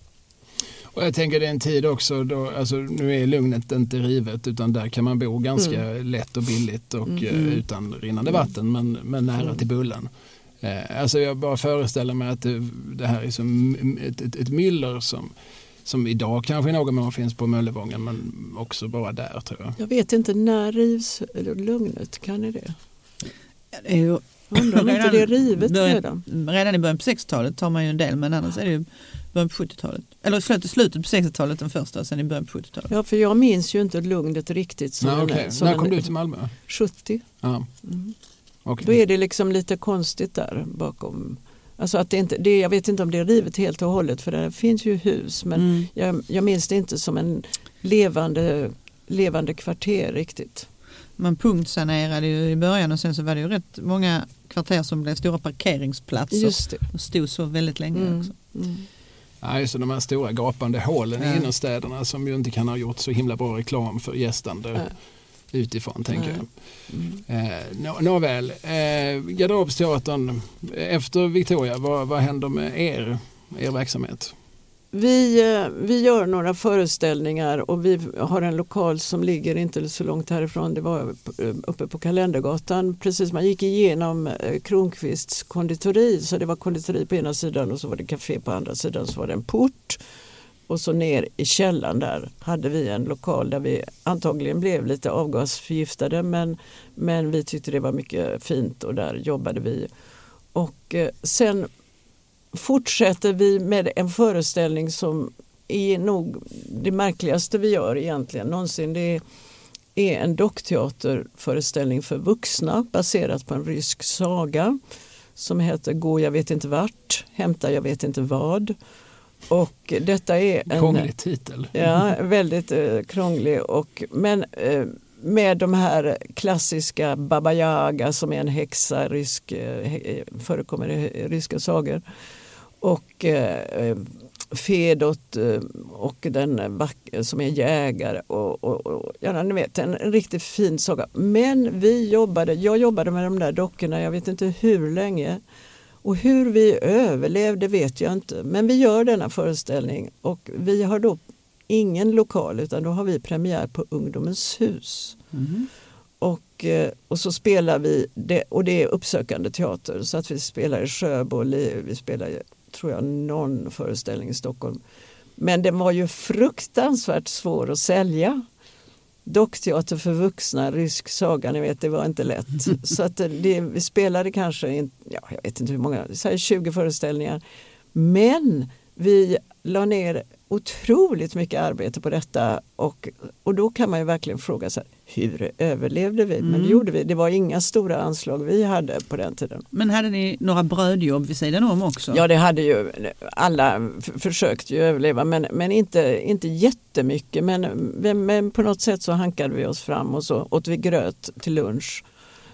Och jag tänker det är en tid också då, alltså nu är Lugnet inte rivet utan där kan man bo ganska mm. lätt och billigt och mm. uh, utan rinnande mm. vatten men, men nära mm. till Bullen. Uh, alltså jag bara föreställer mig att det, det här är som ett, ett, ett myller som som idag kanske i någon mån finns på Möllevången men också bara där tror jag. Jag vet inte, när rivs Lugnet? Kan ni det? det är ju, Undrar om inte det är rivet redan? Redan i början på 60-talet tar man ju en del men annars är det ju början på 70-talet. Eller förlåt, slutet på 60-talet den första och sen i början på 70-talet. Ja för jag minns ju inte Lugnet riktigt. Som Nej, okay. som När kom en, du till Malmö? 70. Ja. Mm. Okay. Då är det liksom lite konstigt där bakom Alltså att det inte, det, jag vet inte om det är rivet helt och hållet för det finns ju hus men mm. jag, jag minns det inte som en levande, levande kvarter riktigt. Man punktsanerade ju i början och sen så var det ju rätt många kvarter som blev stora parkeringsplatser. Just det. Och stod så väldigt länge mm. också. Mm. Ja, så de här stora gapande hålen ja. i innerstäderna som ju inte kan ha gjort så himla bra reklam för gästande. Ja utifrån tänker jag. Mm. Eh, Nåväl, eh, Garderobsteatern, efter Victoria, vad, vad händer med er, er verksamhet? Vi, eh, vi gör några föreställningar och vi har en lokal som ligger inte så långt härifrån. Det var eh, uppe på Kalendergatan. Precis, man gick igenom eh, Kronqvists konditori så det var konditori på ena sidan och så var det café på andra sidan så var det en port och så ner i källaren där hade vi en lokal där vi antagligen blev lite avgasförgiftade men, men vi tyckte det var mycket fint och där jobbade vi. Och sen fortsätter vi med en föreställning som är nog det märkligaste vi gör egentligen någonsin. Det är en dockteaterföreställning för vuxna baserat på en rysk saga som heter Gå jag vet inte vart, Hämta jag vet inte vad. Och detta är en krånglig titel. Ja, väldigt eh, krånglig. Och, men eh, med de här klassiska Baba Yaga som är en häxa, rysk, eh, förekommer i ryska sagor. Och eh, Fedot eh, och den som är jägare. Och, och, och, ja, ni vet, en, en riktigt fin saga. Men vi jobbade, jag jobbade med de där dockorna, jag vet inte hur länge. Och hur vi överlevde vet jag inte. Men vi gör denna föreställning och vi har då ingen lokal utan då har vi premiär på Ungdomens hus. Mm. Och, eh, och så spelar vi, det, och det är uppsökande teater så att vi spelar i Sjöbo, vi spelar tror jag någon föreställning i Stockholm. Men den var ju fruktansvärt svår att sälja dockteater för vuxna, rysk saga, ni vet det var inte lätt. Så att det, vi spelade kanske, ja, jag vet inte hur många, så 20 föreställningar. Men vi la ner otroligt mycket arbete på detta och, och då kan man ju verkligen fråga sig hur överlevde vi? Mm. Men det gjorde vi. Det var inga stora anslag vi hade på den tiden. Men hade ni några brödjobb vid sidan om också? Ja det hade ju alla försökt ju överleva men, men inte, inte jättemycket men, men på något sätt så hankade vi oss fram och så åt vi gröt till lunch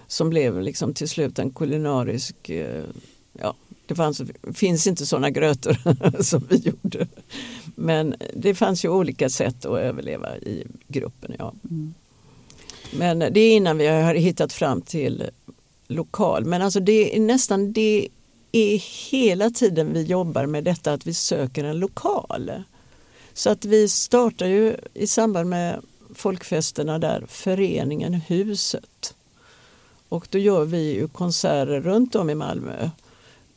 som blev liksom till slut en kulinarisk eh, ja, det fanns, finns inte sådana grötor som vi gjorde. Men det fanns ju olika sätt att överleva i gruppen. Ja. Mm. Men det är innan vi har hittat fram till lokal. Men alltså det är nästan det är hela tiden vi jobbar med detta att vi söker en lokal. Så att vi startar ju i samband med folkfesterna där föreningen Huset. Och då gör vi ju konserter runt om i Malmö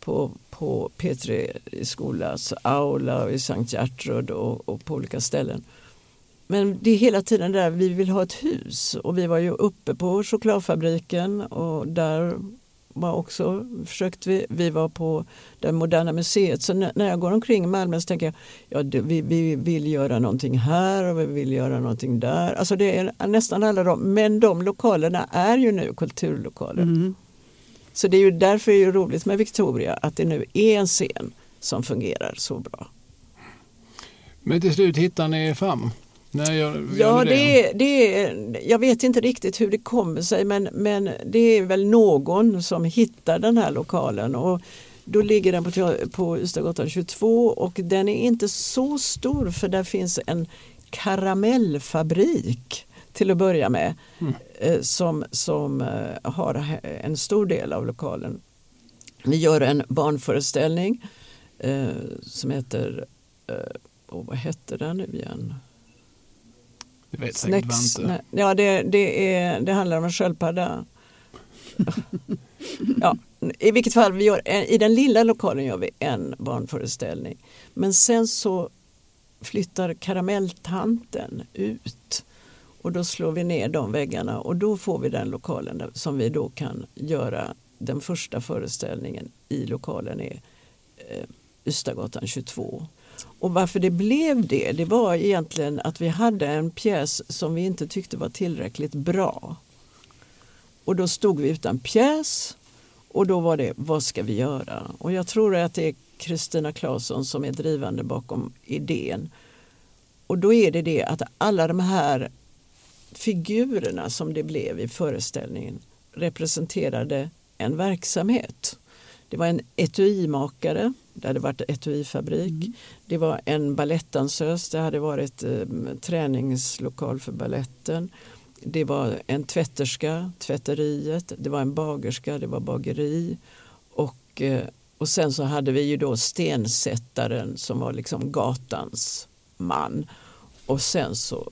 på, på P3 skolas alltså aula och i Sankt Gertrud och, och, på olika ställen. Men det är hela tiden där vi vill ha ett hus och vi var ju uppe på chokladfabriken och där var också försökte vi. Vi var på det moderna museet så när jag går omkring i Malmö så tänker jag ja, vi, vi vill göra någonting här och vi vill göra någonting där. Alltså det är nästan alla de, men de lokalerna är ju nu kulturlokaler. Mm. Så det är ju därför det är roligt med Victoria att det nu är en scen som fungerar så bra. Men till slut hittar ni fram? När gör, ja, det? Det är, jag vet inte riktigt hur det kommer sig men, men det är väl någon som hittar den här lokalen. Och då ligger den på, på Ystadgatan 22 och den är inte så stor för där finns en karamellfabrik till att börja med mm. Eh, som, som eh, har en stor del av lokalen. Vi gör en barnföreställning eh, som heter och vad hette den nu igen? Det vet Snäcks, nej, ja, det, det, är, det handlar om en sköldpadda. ja, I vilket fall, vi gör, i den lilla lokalen gör vi en barnföreställning. Men sen så flyttar karamelltanten ut och då slår vi ner de väggarna och då får vi den lokalen där, som vi då kan göra den första föreställningen i lokalen är eh, Ystadgatan 22. Och varför det blev det, det var egentligen att vi hade en pjäs som vi inte tyckte var tillräckligt bra. Och då stod vi utan pjäs och då var det, vad ska vi göra? Och jag tror att det är Kristina Claesson som är drivande bakom idén. Och då är det det att alla de här figurerna som det blev i föreställningen representerade en verksamhet. Det var en etuimakare, det hade varit etuifabrik. Mm. Det var en balettdansös, det hade varit eh, träningslokal för balletten. Det var en tvätterska, tvätteriet. Det var en bagerska, det var bageri. Och, eh, och sen så hade vi ju då stensättaren som var liksom gatans man. Och sen så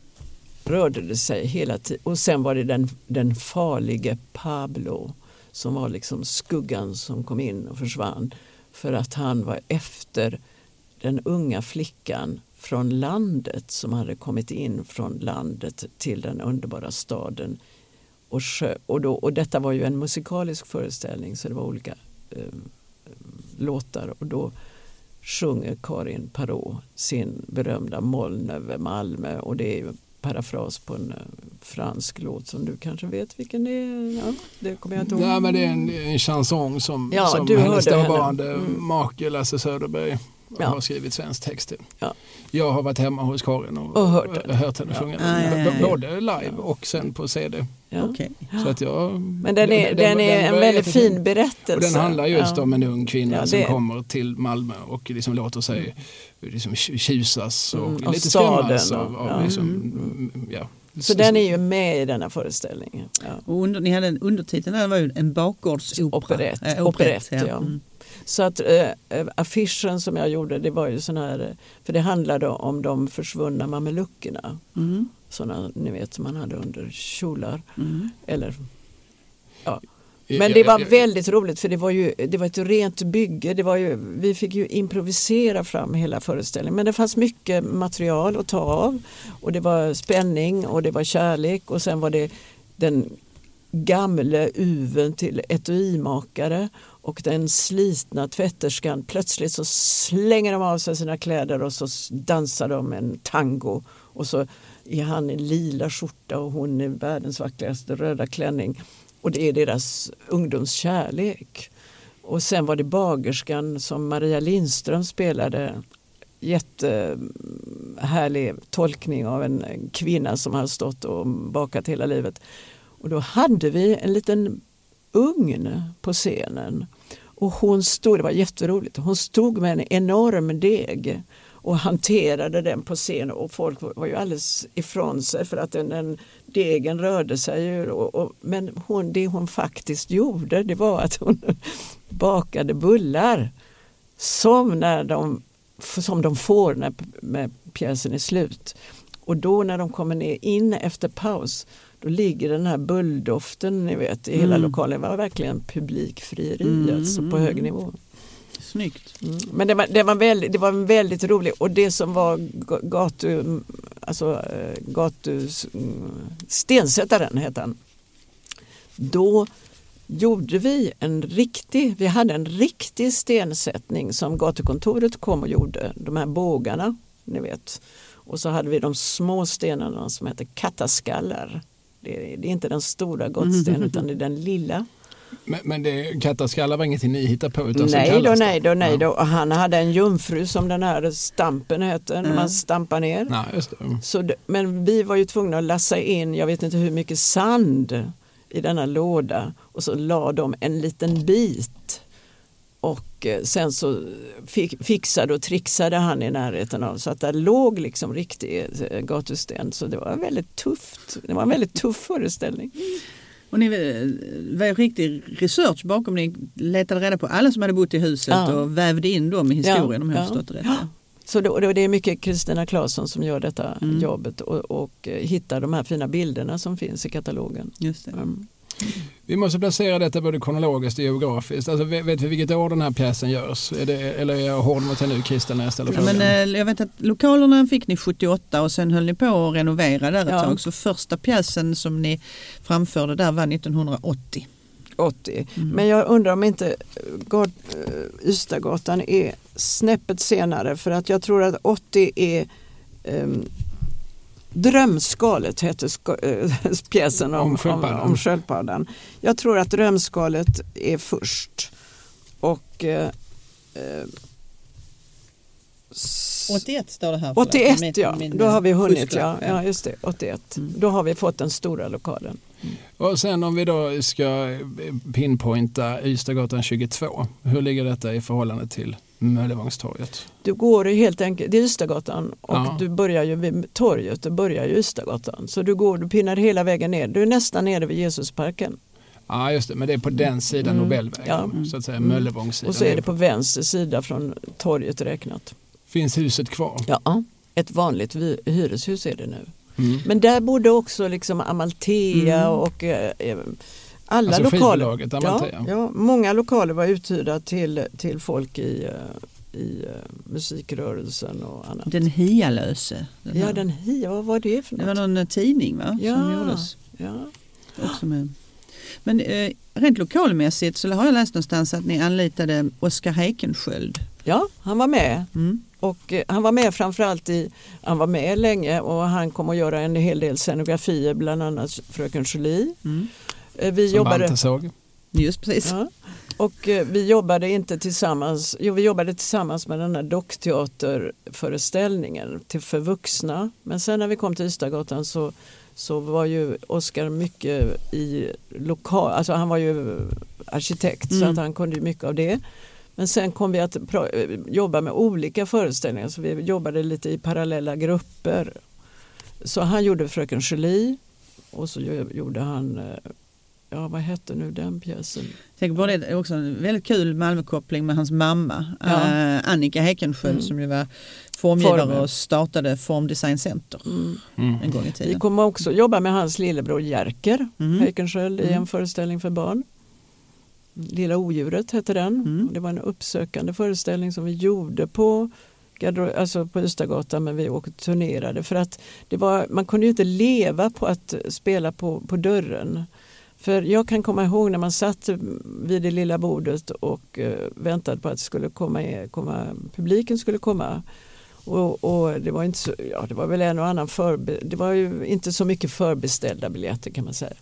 rörde det sig hela tiden. Och sen var det den, den farlige Pablo som var liksom skuggan som kom in och försvann. För att han var efter den unga flickan från landet som hade kommit in från landet till den underbara staden. Och, sjö, och, då, och detta var ju en musikalisk föreställning så det var olika eh, låtar och då sjunger Karin Parot sin berömda Moln över Malmö och det är parafras på en eh, fransk låt som du kanske vet vilken det är? Ja, det kommer jag inte ihåg. Ja, men det är en, en chanson som, Ja, som du hennes henne. dåvarande Mm. make Lasse Söderberg Ja. har skrivit svensk text till. Ja. Jag har varit hemma hos Karin och, Och hört den. hört henne Ja. sjunga ja, den. ja, ja. Både live och sen på CD. Ja. Okej. Så att jag, Men den är, den är en väldigt fin berättelse. Och den handlar just Ja. om en ung kvinna Ja, som kommer till Malmö och liksom låter sig liksom tjusas och Mm, lite skrämmas av, och- av ja. liksom, mm, ja. Så den är ju med i denna föreställning. Ja. Och under, ni hade en undertitel där var ju en bakgårdsopera. Operett. Äh, Operett, ja. Mm. Så att eh, affischen som jag gjorde det var ju sån här, eh, för det handlade om de försvunna mameluckerna. Mm. Sådana ni vet som man hade under kjolar. Mm. Eller, ja. Men det var väldigt roligt för det var ju det var ett rent bygge. Det var ju, vi fick ju improvisera fram hela föreställningen. Men det fanns mycket material att ta av. Och det var spänning och det var kärlek och sen var det den gamle uven till etuimakare och den slitna tvätterskan. Plötsligt så slänger de av sig sina kläder och så dansar de en tango. Och så är han i lila skjorta och hon i världens vackraste röda klänning. Och det är deras ungdomskärlek. Och sen var det bagerskan som Maria Lindström spelade. Jättehärlig tolkning av en kvinna som har stått och bakat hela livet. Och då hade vi en liten ugn på scenen. Och hon stod, det var jätteroligt, hon stod med en enorm deg och hanterade den på scen och folk var ju alldeles ifrån sig för att den, den degen rörde sig. ju Och, och, men hon, det hon faktiskt gjorde det var att hon bakade bullar som, när de, som de får när med pjäsen är slut. Och då när de kommer ner in efter paus då ligger den här bulldoften ni vet, i hela Mm. lokalen. Det var verkligen publikfrieri Mm, alltså, på hög nivå. Snyggt. Mm. Men det var, det, var väldigt, det var väldigt rolig och det som var ga- gatu, alltså eh, gatu, mm, stensättaren hette han. Då gjorde vi en riktig, vi hade en riktig stensättning som gatukontoret kom och gjorde, de här bågarna, ni vet. Och så hade vi de små stenarna som heter kattaskallar. Det är, det är inte den stora gottstenen utan det är den lilla. Men, men det, kattaskallar var ingenting ni hittade på utan så Nej då, nej då, nej Ja. då. Och han hade en jungfru som den här stampen heter, när Mm. man stampar ner. Nej, just det. Så det, men vi var ju tvungna att lassa in, jag vet inte hur mycket sand i denna låda och så la de en liten bit. Och eh, sen så fixade och trixade han i närheten av så att där låg liksom riktig eh, gatusten. Så det var väldigt tufft. Det var en väldigt tuff föreställning. Och ni eh, var riktig research bakom. Ni letade reda på alla som hade bott i huset Ja. och vävde in dem i historien om jag Ja, förstått det rätt. ja. Så det, det är mycket Kristina Claesson som gör detta Mm. jobbet och, och hittar de här fina bilderna som finns i katalogen. Just det. Mm. Vi måste placera detta både kronologiskt och geografiskt. Alltså, vet vet vi vilket år den här pjäsen görs? Är det, eller är jag hård mot dig nu Christer när jag ställer Ja, frågan? men, eh, jag vet att lokalerna fick ni 78 och sen höll ni på att renovera där ett Ja. tag. Så första pjäsen som ni framförde där var 1980. 80. Mm. Men jag undrar om inte gat, eh, Ystadgatan är snäppet senare för att jag tror att 80 är um, Drömskalet hette äh, pjäsen om, Om om, sköldpaddan. om, sköldpaddan. Jag tror att Drömskalet är först. Och eh, eh, s- 81 står det här. förlåt. 81 Min- ja, min, då har vi eh, hunnit. fusklapp, Ja, ja, just det, 81. Mm. Då har vi fått den stora lokalen. Och sen om vi då ska pinpointa Ystadgatan 22. Hur ligger detta i förhållande till Möllevångstorget? Du går ju helt enkelt, det är Ystadgatan och Ja. du börjar ju vid torget, du börjar ju Ystadgatan. Så du går, du pinnar hela vägen ner, du är nästan nere vid Jesusparken. Ja just det, men det är på den sidan Mm. Nobelvägen, Ja. så att säga Mm. Möllevångssidan. Och så är det på vänster sida från torget räknat. Finns huset kvar? Ja, ett vanligt hyreshus är det nu. Mm. Men där bodde också liksom Amalthea Mm. och eh, eh, alla Alltså lokaler. Ja, ja, många lokaler var uthyrda till, till folk i, eh, i eh, musikrörelsen och annat. Den hialöse. Den ja, den hia, vad var det för Det något? var någon eh, tidning va? som Ja. gjordes. Ja. Också med. Men eh, rent lokalmässigt så har jag läst någonstans att ni anlitade Oskar Heikenskiöld. ja, han var med. Mm. Och eh, han var med framförallt i, han var med länge och han kom att göra en hel del scenografier, bland annat Fröken Julie. Mm. Eh, Vi Som jobbade, Bante såg. Just precis. ja, och eh, vi jobbade inte tillsammans, jo vi jobbade tillsammans med den här dockteaterföreställningen till för vuxna. Men sen när vi kom till Ystadgatan så, så var ju Oskar mycket i lokal, alltså han var ju arkitekt så Mm. att han kunde ju mycket av det. Men sen kom vi att jobba med olika föreställningar så vi jobbade lite i parallella grupper. Så han gjorde Fröken Julie och så gjorde han, eh, ja vad hette nu den pjäsen? Tänk på det, det är också en väldigt kul Malmökoppling med hans mamma Ja. eh, Annika Heikenskiöld Mm. som ju var formgivare Former. och startade Formdesign Center Mm. Mm. en gång i Vi tiden. kommer också jobba med hans lillebror Jerker Mm. Heikenskiöld i Mm. en föreställning för barn. Lilla odjuret hette den. Mm. Det var en uppsökande föreställning som vi gjorde på alltså på Ystadgatan men vi åkte turnerade för att det var, man kunde ju inte leva på att spela på, på dörren. För jag kan komma ihåg när man satt vid det lilla bordet och eh, väntade på att skulle komma, komma, publiken skulle komma. Och, och det var inte så, ja det var väl en och annan förbe, det var ju inte så mycket förbeställda biljetter kan man säga.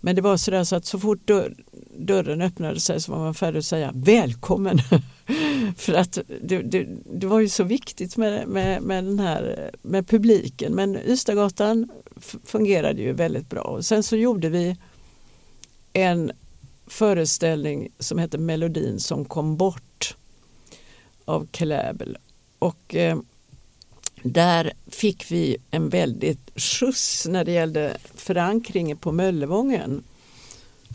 Men det var sådär så att så fort dörr, dörren öppnade sig så var man färdig att säga välkommen. För att det, det, det var ju så viktigt med, med, med den här med publiken. Men Ystadgatan fungerade ju väldigt bra. Och sen så gjorde vi en föreställning som hette Melodin som kom bort av Kläbel. Och eh, där fick vi en väldigt skjuts när det gällde förankringen på Möllevången.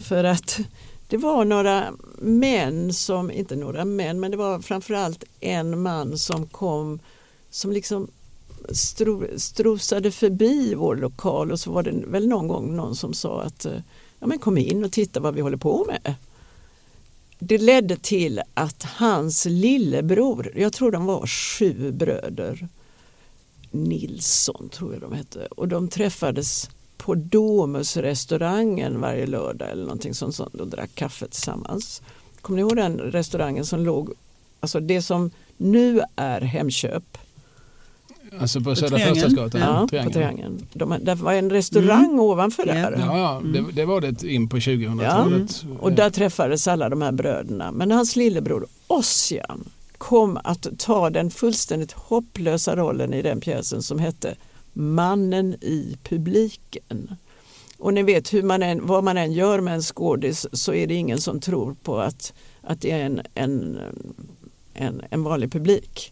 För att det var några män som, inte några män, men det var framförallt en man som kom som liksom stro, strosade förbi vår lokal och så var det väl någon gång någon som sa att eh, ja, men kom in och titta vad vi håller på med. Det ledde till att hans lillebror, jag tror de var sju bröder, Nilsson tror jag de hette, och de träffades på Domusrestaurangen varje lördag eller någonting sånt, sånt och drack kaffe tillsammans. Kommer ni ihåg den restaurangen som låg, alltså det som nu är Hemköp, Alltså på På Södra. Förstadsgatan? ja, Triangeln. på Triangeln. De, där var en restaurang Mm. ovanför Ja. där. Ja, ja det, det var det in på 2000-talet. Och där träffades alla de här bröderna. Men hans lillebror Ossian kom att ta den fullständigt hopplösa rollen i den pjäsen som hette Mannen i publiken. Och ni vet hur man än, vad man än gör med en skådis så är det ingen som tror på att, att det är en, en, en, en vanlig publik.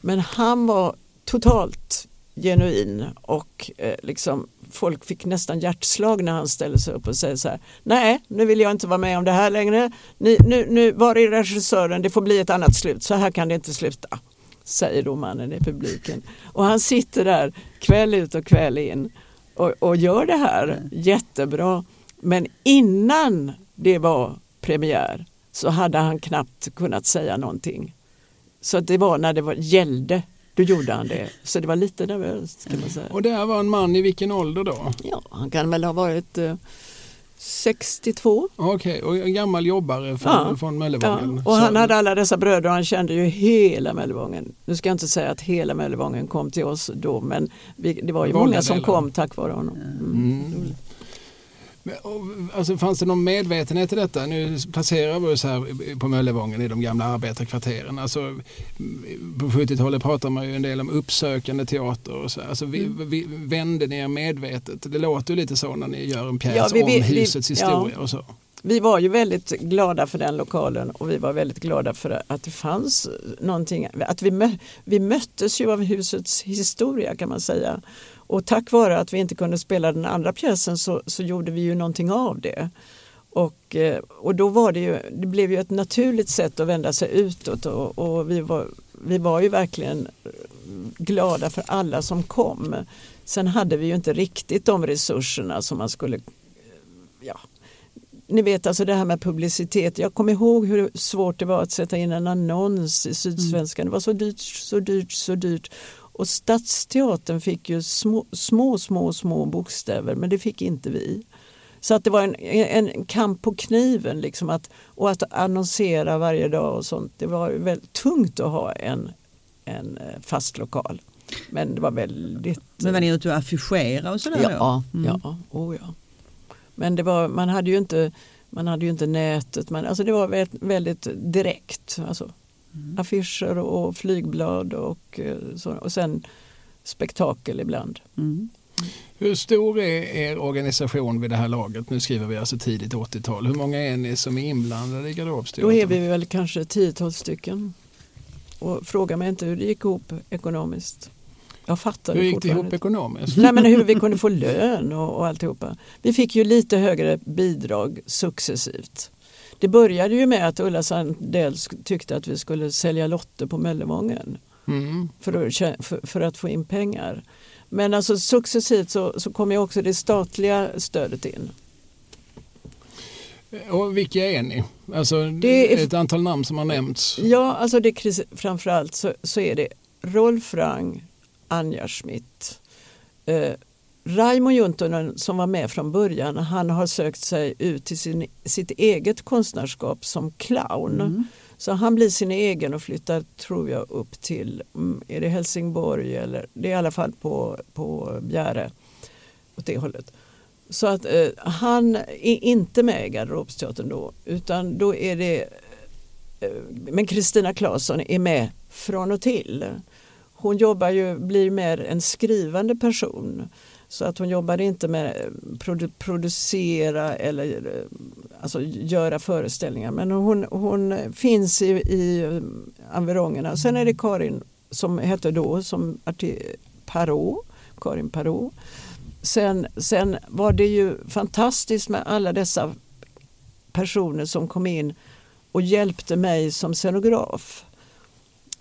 Men han var totalt genuin och eh, liksom folk fick nästan hjärtslag när han ställde sig upp och säger så här Nej, nu vill jag inte vara med om det här längre. Ni, nu, nu, var är regissören? Det får bli ett annat slut. Så här kan det inte sluta. säger då mannen i publiken. Och han sitter där kväll ut och kväll in och, och gör det här jättebra. Men innan det var premiär så hade han knappt kunnat säga någonting. Så det var när det var, gällde, då gjorde han det. Så det var lite nervöst kan man säga. Och det här var en man i vilken ålder då? Ja, han kan väl ha varit eh, 62. Okej, och en gammal jobbare från, Ja. från Ja, Möllevången. och Så- han hade alla dessa bröder och han kände ju hela Möllevången. Nu ska jag inte säga att hela Möllevången kom till oss då men vi, det var ju många som delar. kom tack vare honom. Mm. Mm. Alltså, fanns det någon medvetenhet i detta? Nu passerar vi så här på Möllevången i de gamla arbetarkvarteren. Alltså, på 70-talet pratar man ju en del om uppsökande teater. Och så. Alltså, vi, Mm. vi, vände ni er medvetet? Det låter ju lite så när ni gör en pjäs Ja, vi- vi- om vi- husets historia och så. Vi var ju väldigt glada för den lokalen och vi var väldigt glada för att det fanns någonting. Att vi, mö, vi möttes ju av husets historia kan man säga. Och tack vare att vi inte kunde spela den andra pjäsen så, så gjorde vi ju någonting av det. Och, eh, och då var det ju, det blev ju ett naturligt sätt att vända sig utåt och, och vi, var, vi var ju verkligen glada för alla som kom. Sen hade vi ju inte riktigt de resurserna som man skulle ja, ni vet alltså det här med publicitet. Jag kommer ihåg hur svårt det var att sätta in en annons i Sydsvenskan. Det var så dyrt, så dyrt, så dyrt. Och Stadsteatern fick ju små, små, små, små bokstäver men det fick inte vi. Så att det var en, en kamp på kniven liksom att, och att annonsera varje dag och sånt. Det var väldigt tungt att ha en, en eh, fast lokal. Men det var väldigt... Men var ni ute och affischera och sådär Ja, då? Mm. ja, oh ja. Men det var, man hade ju inte, man hade ju inte nätet. Man, alltså det var väldigt, väldigt direkt. Alltså, Affischer och flygblad och, eh, så, och sen spektakel ibland. Mm. Hur stor är er organisation vid det här laget? Nu skriver vi alltså tidigt 80-tal. Hur många är ni som är inblandade i garderobsteatern? Då är vi väl kanske 10-12 stycken. Och fråga mig inte hur det gick ihop ekonomiskt. Jag fattar Hur gick det ihop ekonomiskt? Nej, men hur vi kunde få lön och, och alltihopa. Vi fick ju lite högre bidrag successivt. Det började ju med att Ulla Sandell tyckte att vi skulle sälja lotter på Möllevången Mm. för att, för, för att få in pengar. Men alltså successivt så, så kom ju också det statliga stödet in. Och vilka är ni? Alltså, Det är- ett antal namn som har nämnts. Ja, alltså det framförallt så, så är det Rolf Rang, Anja Schmidt, eh, Raimo Juntunen som var med från början, han har sökt sig ut till sin, sitt eget konstnärskap som clown. Mm. Så han blir sin egen och flyttar, tror jag, upp till, mm, är det Helsingborg eller, det är i alla fall på, på Bjäre, åt det hållet. Så att eh, han är inte med i Garderobsteatern då, utan då är det eh, men Kristina Claesson är med från och till. Hon jobbar ju, blir mer en skrivande person. Så att hon jobbar inte med eh, produ producera eller eh, alltså göra föreställningar. Men hon, hon finns i, i eh, environgerna. Sen är det Karin som hette då som arti- Parot, Karin Parot. Sen, sen var det ju fantastiskt med alla dessa personer som kom in och hjälpte mig som scenograf.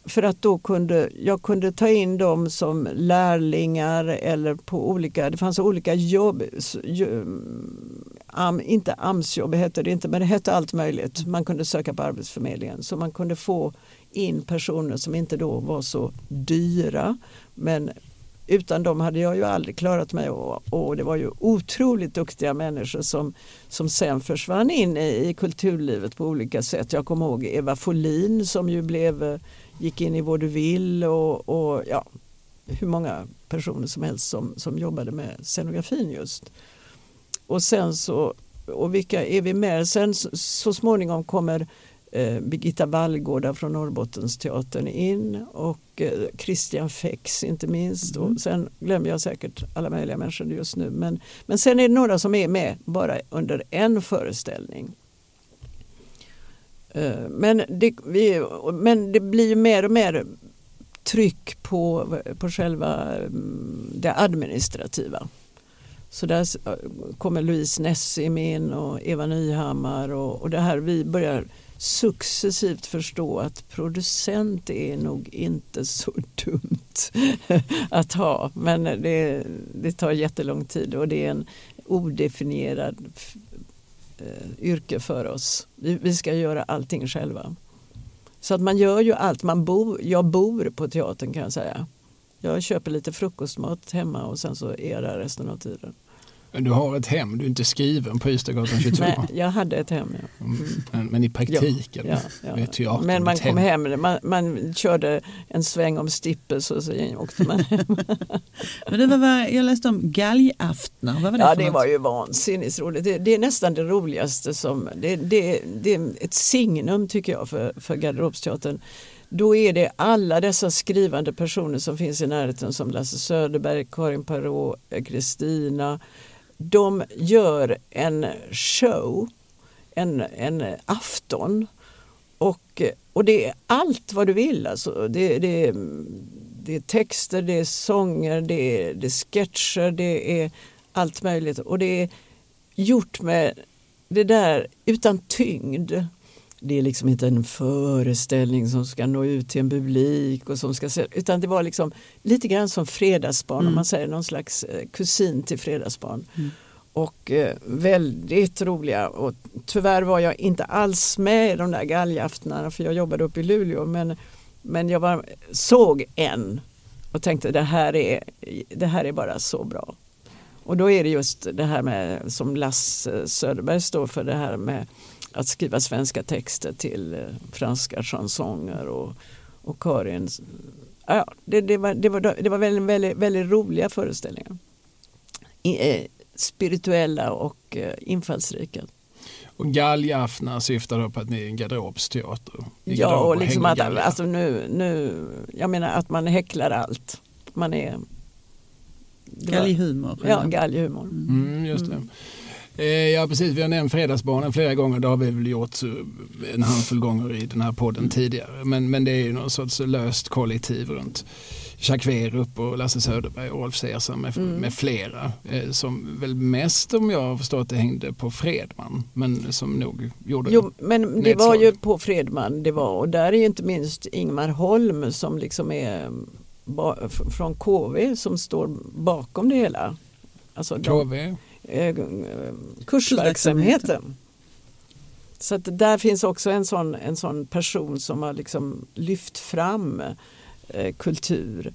För att då kunde jag kunde ta in dem som lärlingar eller på olika, det fanns olika jobb, am, inte AMS-jobb hette det inte men det hette allt möjligt. Man kunde söka på Arbetsförmedlingen så man kunde få in personer som inte då var så dyra men utan dem hade jag ju aldrig klarat mig och, och det var ju otroligt duktiga människor som, som sen försvann in i, i kulturlivet på olika sätt. Jag kommer ihåg Eva Folin som ju blev, eh, gick in i vaudeville och, och ja, hur många personer som helst som, som jobbade med scenografin just. Och sen så, och vilka är vi med? Sen så, så småningom kommer eh, Birgitta Vallgårda från Norrbottensteatern in och eh, Christian Fex inte minst. Och sen glömmer jag säkert alla möjliga människor just nu. Men, men sen är det några som är med bara under en föreställning. Eh, men, det, vi, men det blir ju mer och mer tryck på, på själva mm, det administrativa. Så där eh, kommer Louise Nessim in och Eva Nyhammar och, och det här vi börjar successivt förstå att producent är nog inte så dumt att ha. Men det, det tar jättelång tid och det är en odefinierad eh, yrke för oss. Vi, vi, ska göra allting själva. Så att man gör ju allt. Man bor, jag bor på teatern kan jag säga. Jag köper lite frukostmat hemma och sen så är jag där resten av tiden. Men du har ett hem, du är inte skriven på Ystadgatan 22? Nej, jag hade ett hem. Ja. Mm. Men, men, i praktiken ja, ja, ja. teatern Men man kom hem, hem man, man, körde en sväng om Stippes och så åkte man hem. men det var, jag läste om galgaftnar, vad var det Ja det något? var ju vansinnigt roligt. Det, det, är nästan det roligaste som, det, det, det är ett signum tycker jag för, för Garderobsteatern då är det alla dessa skrivande personer som finns i närheten som Lasse Söderberg, Karin Parot, Kristina, de gör en show, en, en afton. Och, och det är allt vad du vill. Alltså. Det, det, det är texter, det är sånger, det är, det är sketcher, det är allt möjligt. Och det är gjort med det där utan tyngd det är liksom inte en föreställning som ska nå ut till en publik och som ska se, utan det var liksom lite grann som Fredagsbarn, mm. om man säger någon slags eh, kusin till Fredagsbarn. Mm. Och eh, väldigt roliga och tyvärr var jag inte alls med i de där galgaftnarna för jag jobbade uppe i Luleå men, men jag var, såg en och tänkte det här, är, det här är bara så bra. Och då är det just det här med som Lasse Söderberg står för det här med att skriva svenska texter till eh, franska chansonger och, och Karin. Ja, det, det, var, det, var, det var väldigt, väldigt, väldigt roliga föreställningar. I, eh, spirituella och eh, infallsrika. Och galgaftnar syftar då på att ni är en garderobsteater? Ja, och liksom att, alltså nu, nu, jag menar att man häcklar allt. Man är... Galghumor? Ja, galghumor. Mm, just det. Mm. Eh, ja precis, vi har nämnt Fredagsbarnen flera gånger. Det har vi väl gjort en handfull gånger i den här podden mm. tidigare. Men, men det är ju någon sorts löst kollektiv runt Jacques Werup och Lasse Söderberg och Rolf Sesam med, mm. med flera. Eh, som väl mest om jag har förstått det hängde på Fredman. Men som nog gjorde Jo men det nedslag. var ju på Fredman det var och där är ju inte minst Ingmar Holm som liksom är från KV som står bakom det hela. Alltså KV? Eh, kursverksamheten. Så att där finns också en sån, en sån person som har liksom lyft fram eh, kultur.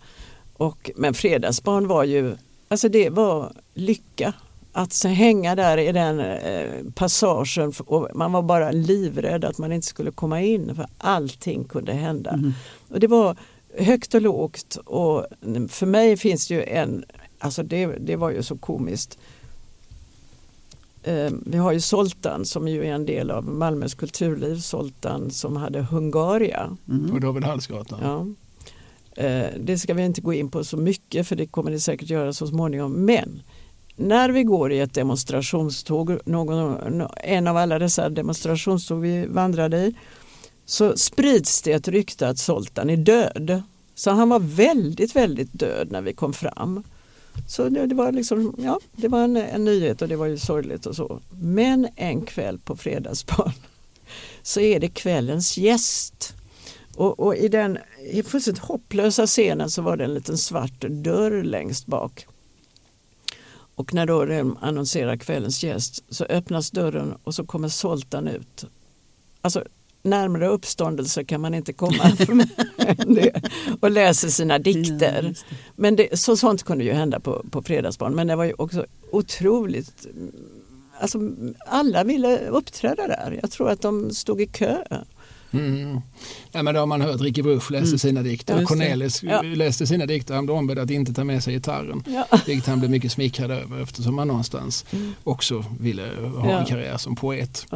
Och, men Fredagsbarn var ju, alltså det var lycka. Att hänga där i den eh, passagen och man var bara livrädd att man inte skulle komma in för allting kunde hända. Mm. Och det var högt och lågt och för mig finns det ju en, alltså det, det var ju så komiskt Eh, vi har ju Soltan som ju är en del av Malmös kulturliv, Soltan som hade Hungaria. Mm. På David Hallsgatan. Ja. Eh, det ska vi inte gå in på så mycket för det kommer det säkert göra så småningom. Men när vi går i ett demonstrationståg, någon, en av alla dessa demonstrationståg vi vandrade i, så sprids det ett rykte att Soltan är död. Så han var väldigt, väldigt död när vi kom fram. Så det, det, var liksom, ja, det var en, en, nyhet och det var ju sorgligt och så. Men en kväll på Fredagsbarn så är det kvällens gäst. Och, och i den i fullständigt hopplösa scenen så var det en liten svart dörr längst bak. Och när då de annonserar kvällens gäst så öppnas dörren och så kommer Soltan ut. Alltså närmare uppståndelse kan man inte komma och läser sina dikter. Men det, så, sånt kunde ju hända på, på Fredagsbarn men det var ju också otroligt Alltså, alla ville uppträda där. Jag tror att de stod i kö. Mm. Ja, men då har man hört Ricky Bruch läsa mm. sina dikter. Ja, Cornelis ja. läste sina dikter. Han blev ombedd att inte ta med sig gitarren. Ja. Vilket han blev mycket smickrad över eftersom han någonstans mm. också ville ha ja. en karriär som poet.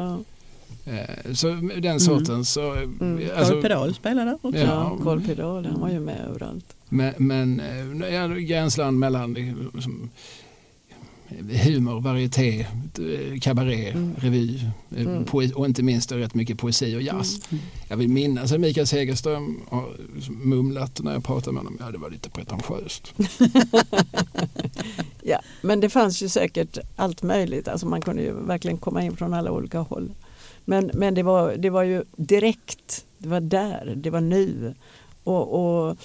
Eh, så den mm. sortens. Mm. mm. Alltså, Carl Pedal spelade också. Ja, Carl Pedal han var ju med överallt. Men, men eh, ja, gränsland mellan liksom, humor, varieté, kabaré, mm. revy mm. och inte minst rätt mycket poesi och jazz. Mm. Jag vill minnas att Mikael Segerström har mumlat när jag pratade med honom, ja det var lite pretentiöst. ja, men det fanns ju säkert allt möjligt, alltså man kunde ju verkligen komma in från alla olika håll. Men, men det, var, det var ju direkt, det var där, det var nu. Och, och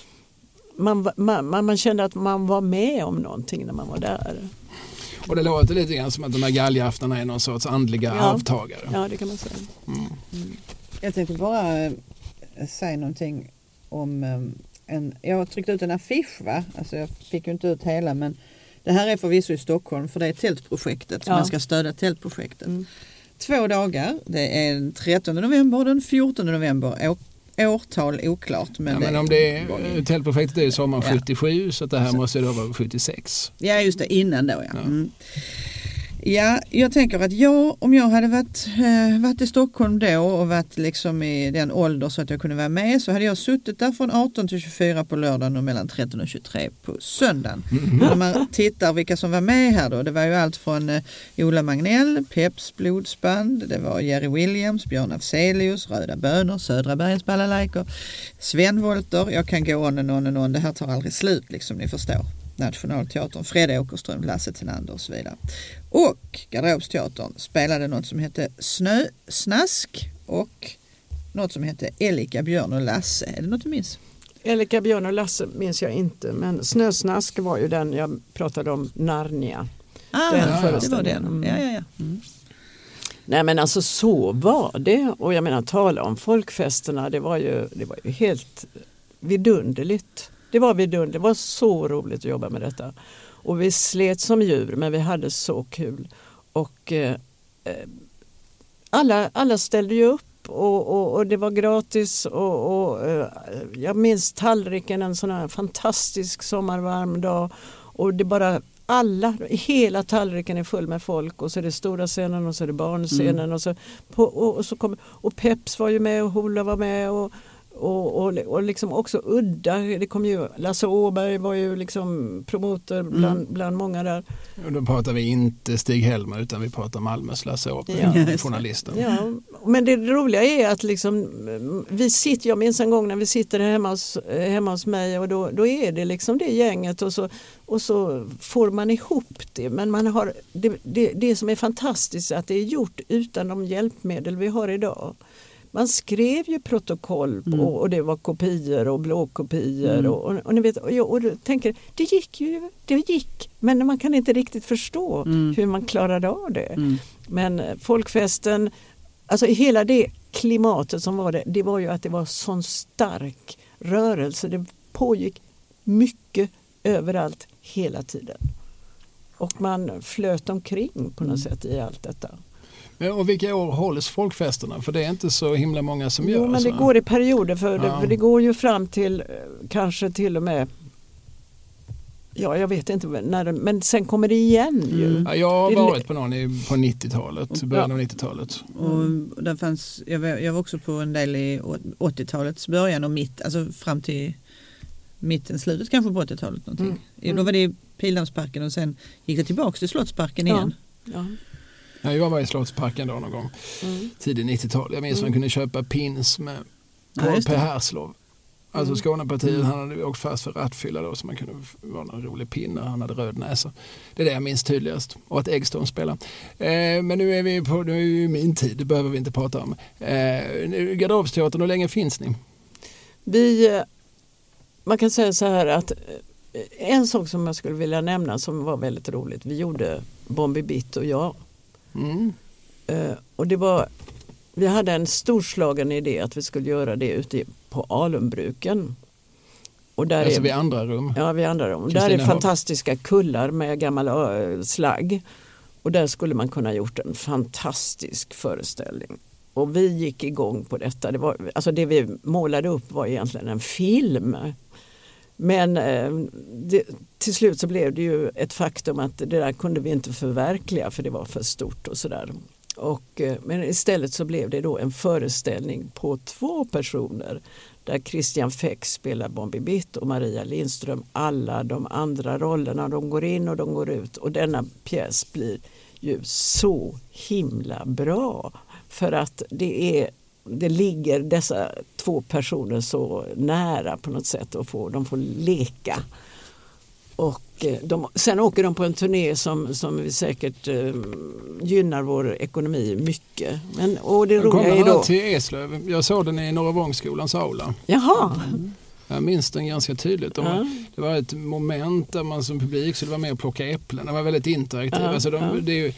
man, man, man kände att man var med om någonting när man var där. Och det låter lite grann som att de här galgaftnarna är någon sorts andliga Ja. arvtagare. Ja, det kan man säga. Jag tänkte bara eh, säga någonting om eh, en, jag har tryckt ut en affisch va, alltså jag fick ju inte ut hela men det här är förvisso i Stockholm för det är tältprojektet, Ja. man ska stödja tältprojektet. Mm. Två dagar, det är den 13 november och den 14 november, årtal oklart. Men, Ja, men om det är, tältprojektet är sommaren Ja. 77 så att det här Så. måste då vara 76. Ja just det, innan då ja. Ja. Mm. Ja, jag tänker att jag, om jag hade varit, eh, varit i Stockholm då och varit liksom i den ålder så att jag kunde vara med så hade jag suttit där från 18 till 24 på lördagen och mellan 13 och 23 på söndagen. När man tittar vilka som var med här då, det var ju allt från eh, Ola Magnell, Peps blodsband, det var Jerry Williams, Björn Afzelius, Röda Bönor, Södra Bergens balalajkor, Sven Wollter, jag kan gå on and on and on, det här tar aldrig slut liksom ni förstår. Nationalteatern, Fred Åkerström, Lasse Tenander och så vidare. Och Garderobsteatern spelade något som hette Snösnask och något som hette Elika, Björn och Lasse. Är det något du minns? Elika, Björn och Lasse minns jag inte men Snösnask var ju den jag pratade om, Narnia. Ah, Den det var den. Mm. Ja, ja, ja. Mm. Nej men alltså så var det och jag menar tala om folkfesterna det var ju, det var ju helt vidunderligt. Det var vidunderligt, det var så roligt att jobba med detta. Och vi slet som djur men vi hade så kul. Och eh, eh, alla, alla ställde ju upp och, och, och det var gratis och, och eh, jag minns tallriken en sån här fantastisk sommarvarm dag och det bara alla, hela tallriken är full med folk och så är det stora scenen och så är det barnscenen och så, på, och, och så kom, och Peps var ju med och Hoola var med och, och, och, och liksom också udda, det kom ju, Lasse Åberg var ju liksom promotor bland, bland många där. Och då pratar vi inte Stig-Helmer utan vi pratar Malmös Lasse Åberg, Ja. Journalisten. Ja, men det roliga är att liksom, mm, vi sitter, jag minns en gång när vi sitter hemma hos, hemma hos mig och då, då är det liksom det gänget och så, och så får man ihop det. Men man har, det, det, det som är fantastiskt är att det är gjort utan de hjälpmedel vi har idag. Man skrev ju protokoll på, och det var kopior och blåkopior. Och, och, och, ni vet, och jag och tänker, det gick ju, det gick. Men man kan inte riktigt förstå hur man klarade av det. Mm. Men eh, folkfesten, alltså hela det klimatet som var det, det var ju att det var sån stark rörelse. Det pågick mycket överallt hela tiden. Och man flöt omkring på något sätt i allt detta. Ja, Och vilka år hålls folkfesterna? För det är inte så himla många som gör Jo, men det så. går i perioder för, det, Ja. för det går ju fram till eh, kanske till och med Ja, jag vet inte när det, men sen kommer det igen ju. Mm. Ja, jag har Det- varit på någon i, på 90-talet, början av 90-talet. Och där fanns, jag, var, jag var också på en del i 80-talets början och mitt, alltså fram till mitten, slutet kanske på 80-talet. Någonting. Mm. Ja, Då var det i Pildammsparken och sen gick det tillbaka till Slottsparken Ja. igen. Ja. Ja, jag var i Slottsparken då någon gång, Mm. tidigt 90-tal. Jag minns man kunde köpa pins med Ja, på just Per det. Härslov. Alltså Mm. Skånepartiet, han hade åkt fast för rattfylla då så man kunde vara någon rolig pinne, han hade röd näsa. Det är det jag minns tydligast. Och att Eggstone spelar. Eh, men nu är vi på, nu är ju min tid, det behöver vi inte prata om. Eh, nu- Garderobsteatern, hur länge finns ni? Vi, eh, man kan säga så här att eh, en sak som jag skulle vilja nämna som var väldigt roligt, vi gjorde Bombi Bitt och jag. Mm. Eh, Och det var, vi hade en storslagen idé att vi skulle göra det ute på Alumbruken. Och där Alltså är, vid andra rum. Ja, vid andra rum. Där är fantastiska kullar med gammal ö, slagg. Och där skulle man kunna gjort en fantastisk föreställning. Och vi gick igång på detta. Det, var, alltså det vi målade upp var egentligen en film. Men eh, det, till slut så blev det ju ett faktum att det där kunde vi inte förverkliga för det var för stort och sådär. Och, eh, men istället så blev det då en föreställning på två personer där Christian Feck spelar Bombi Bitt och Maria Lindström alla de andra rollerna. De går in och de går ut och denna pjäs blir ju så himla bra för att det är det ligger dessa två personer så nära på något sätt och får, de får leka. Och eh, de, sen åker de på en turné som, som vi säkert eh, gynnar vår ekonomi mycket. Men, och det roliga är då... till Eslöv. Jag såg den i Norra Vångskolans aula. Jaha, Jag minns den ganska tydligt. De, Ja. Det var ett moment där man som publik så det var med att plocka äpplen. Det var väldigt interaktivt. Ja, alltså de, det är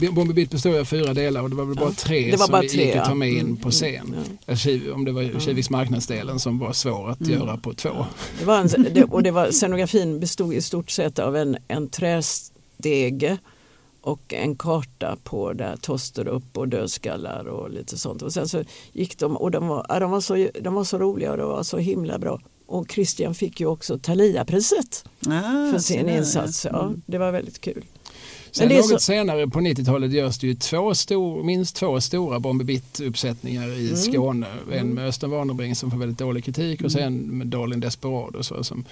ju, Bombi Bitt består av fyra delar och det var väl bara tre var som bara vi tre, gick att ta med in Mm, på scen. mm, Kiv- Om det var Kiviks marknadsdelen som var svår att göra på två. det var en, det, och det var, scenografin bestod i stort sett av en, en trästege och en karta på där Tosterup och dödskallar och lite sånt. Och sen så gick de och de var, ja, de var, så, de var så roliga och det var så himla bra. Och Christian fick ju också Thalia-priset Ah, för sin insats. Ja, Mm. det var väldigt kul. Sen något så- senare på 90-talet görs det ju två stor, minst två stora Bombi Bitt-uppsättningar i Mm. Skåne. En med Östen Warnerbring som får väldigt dålig kritik Mm. och sen med Darling Desperado. Så, som,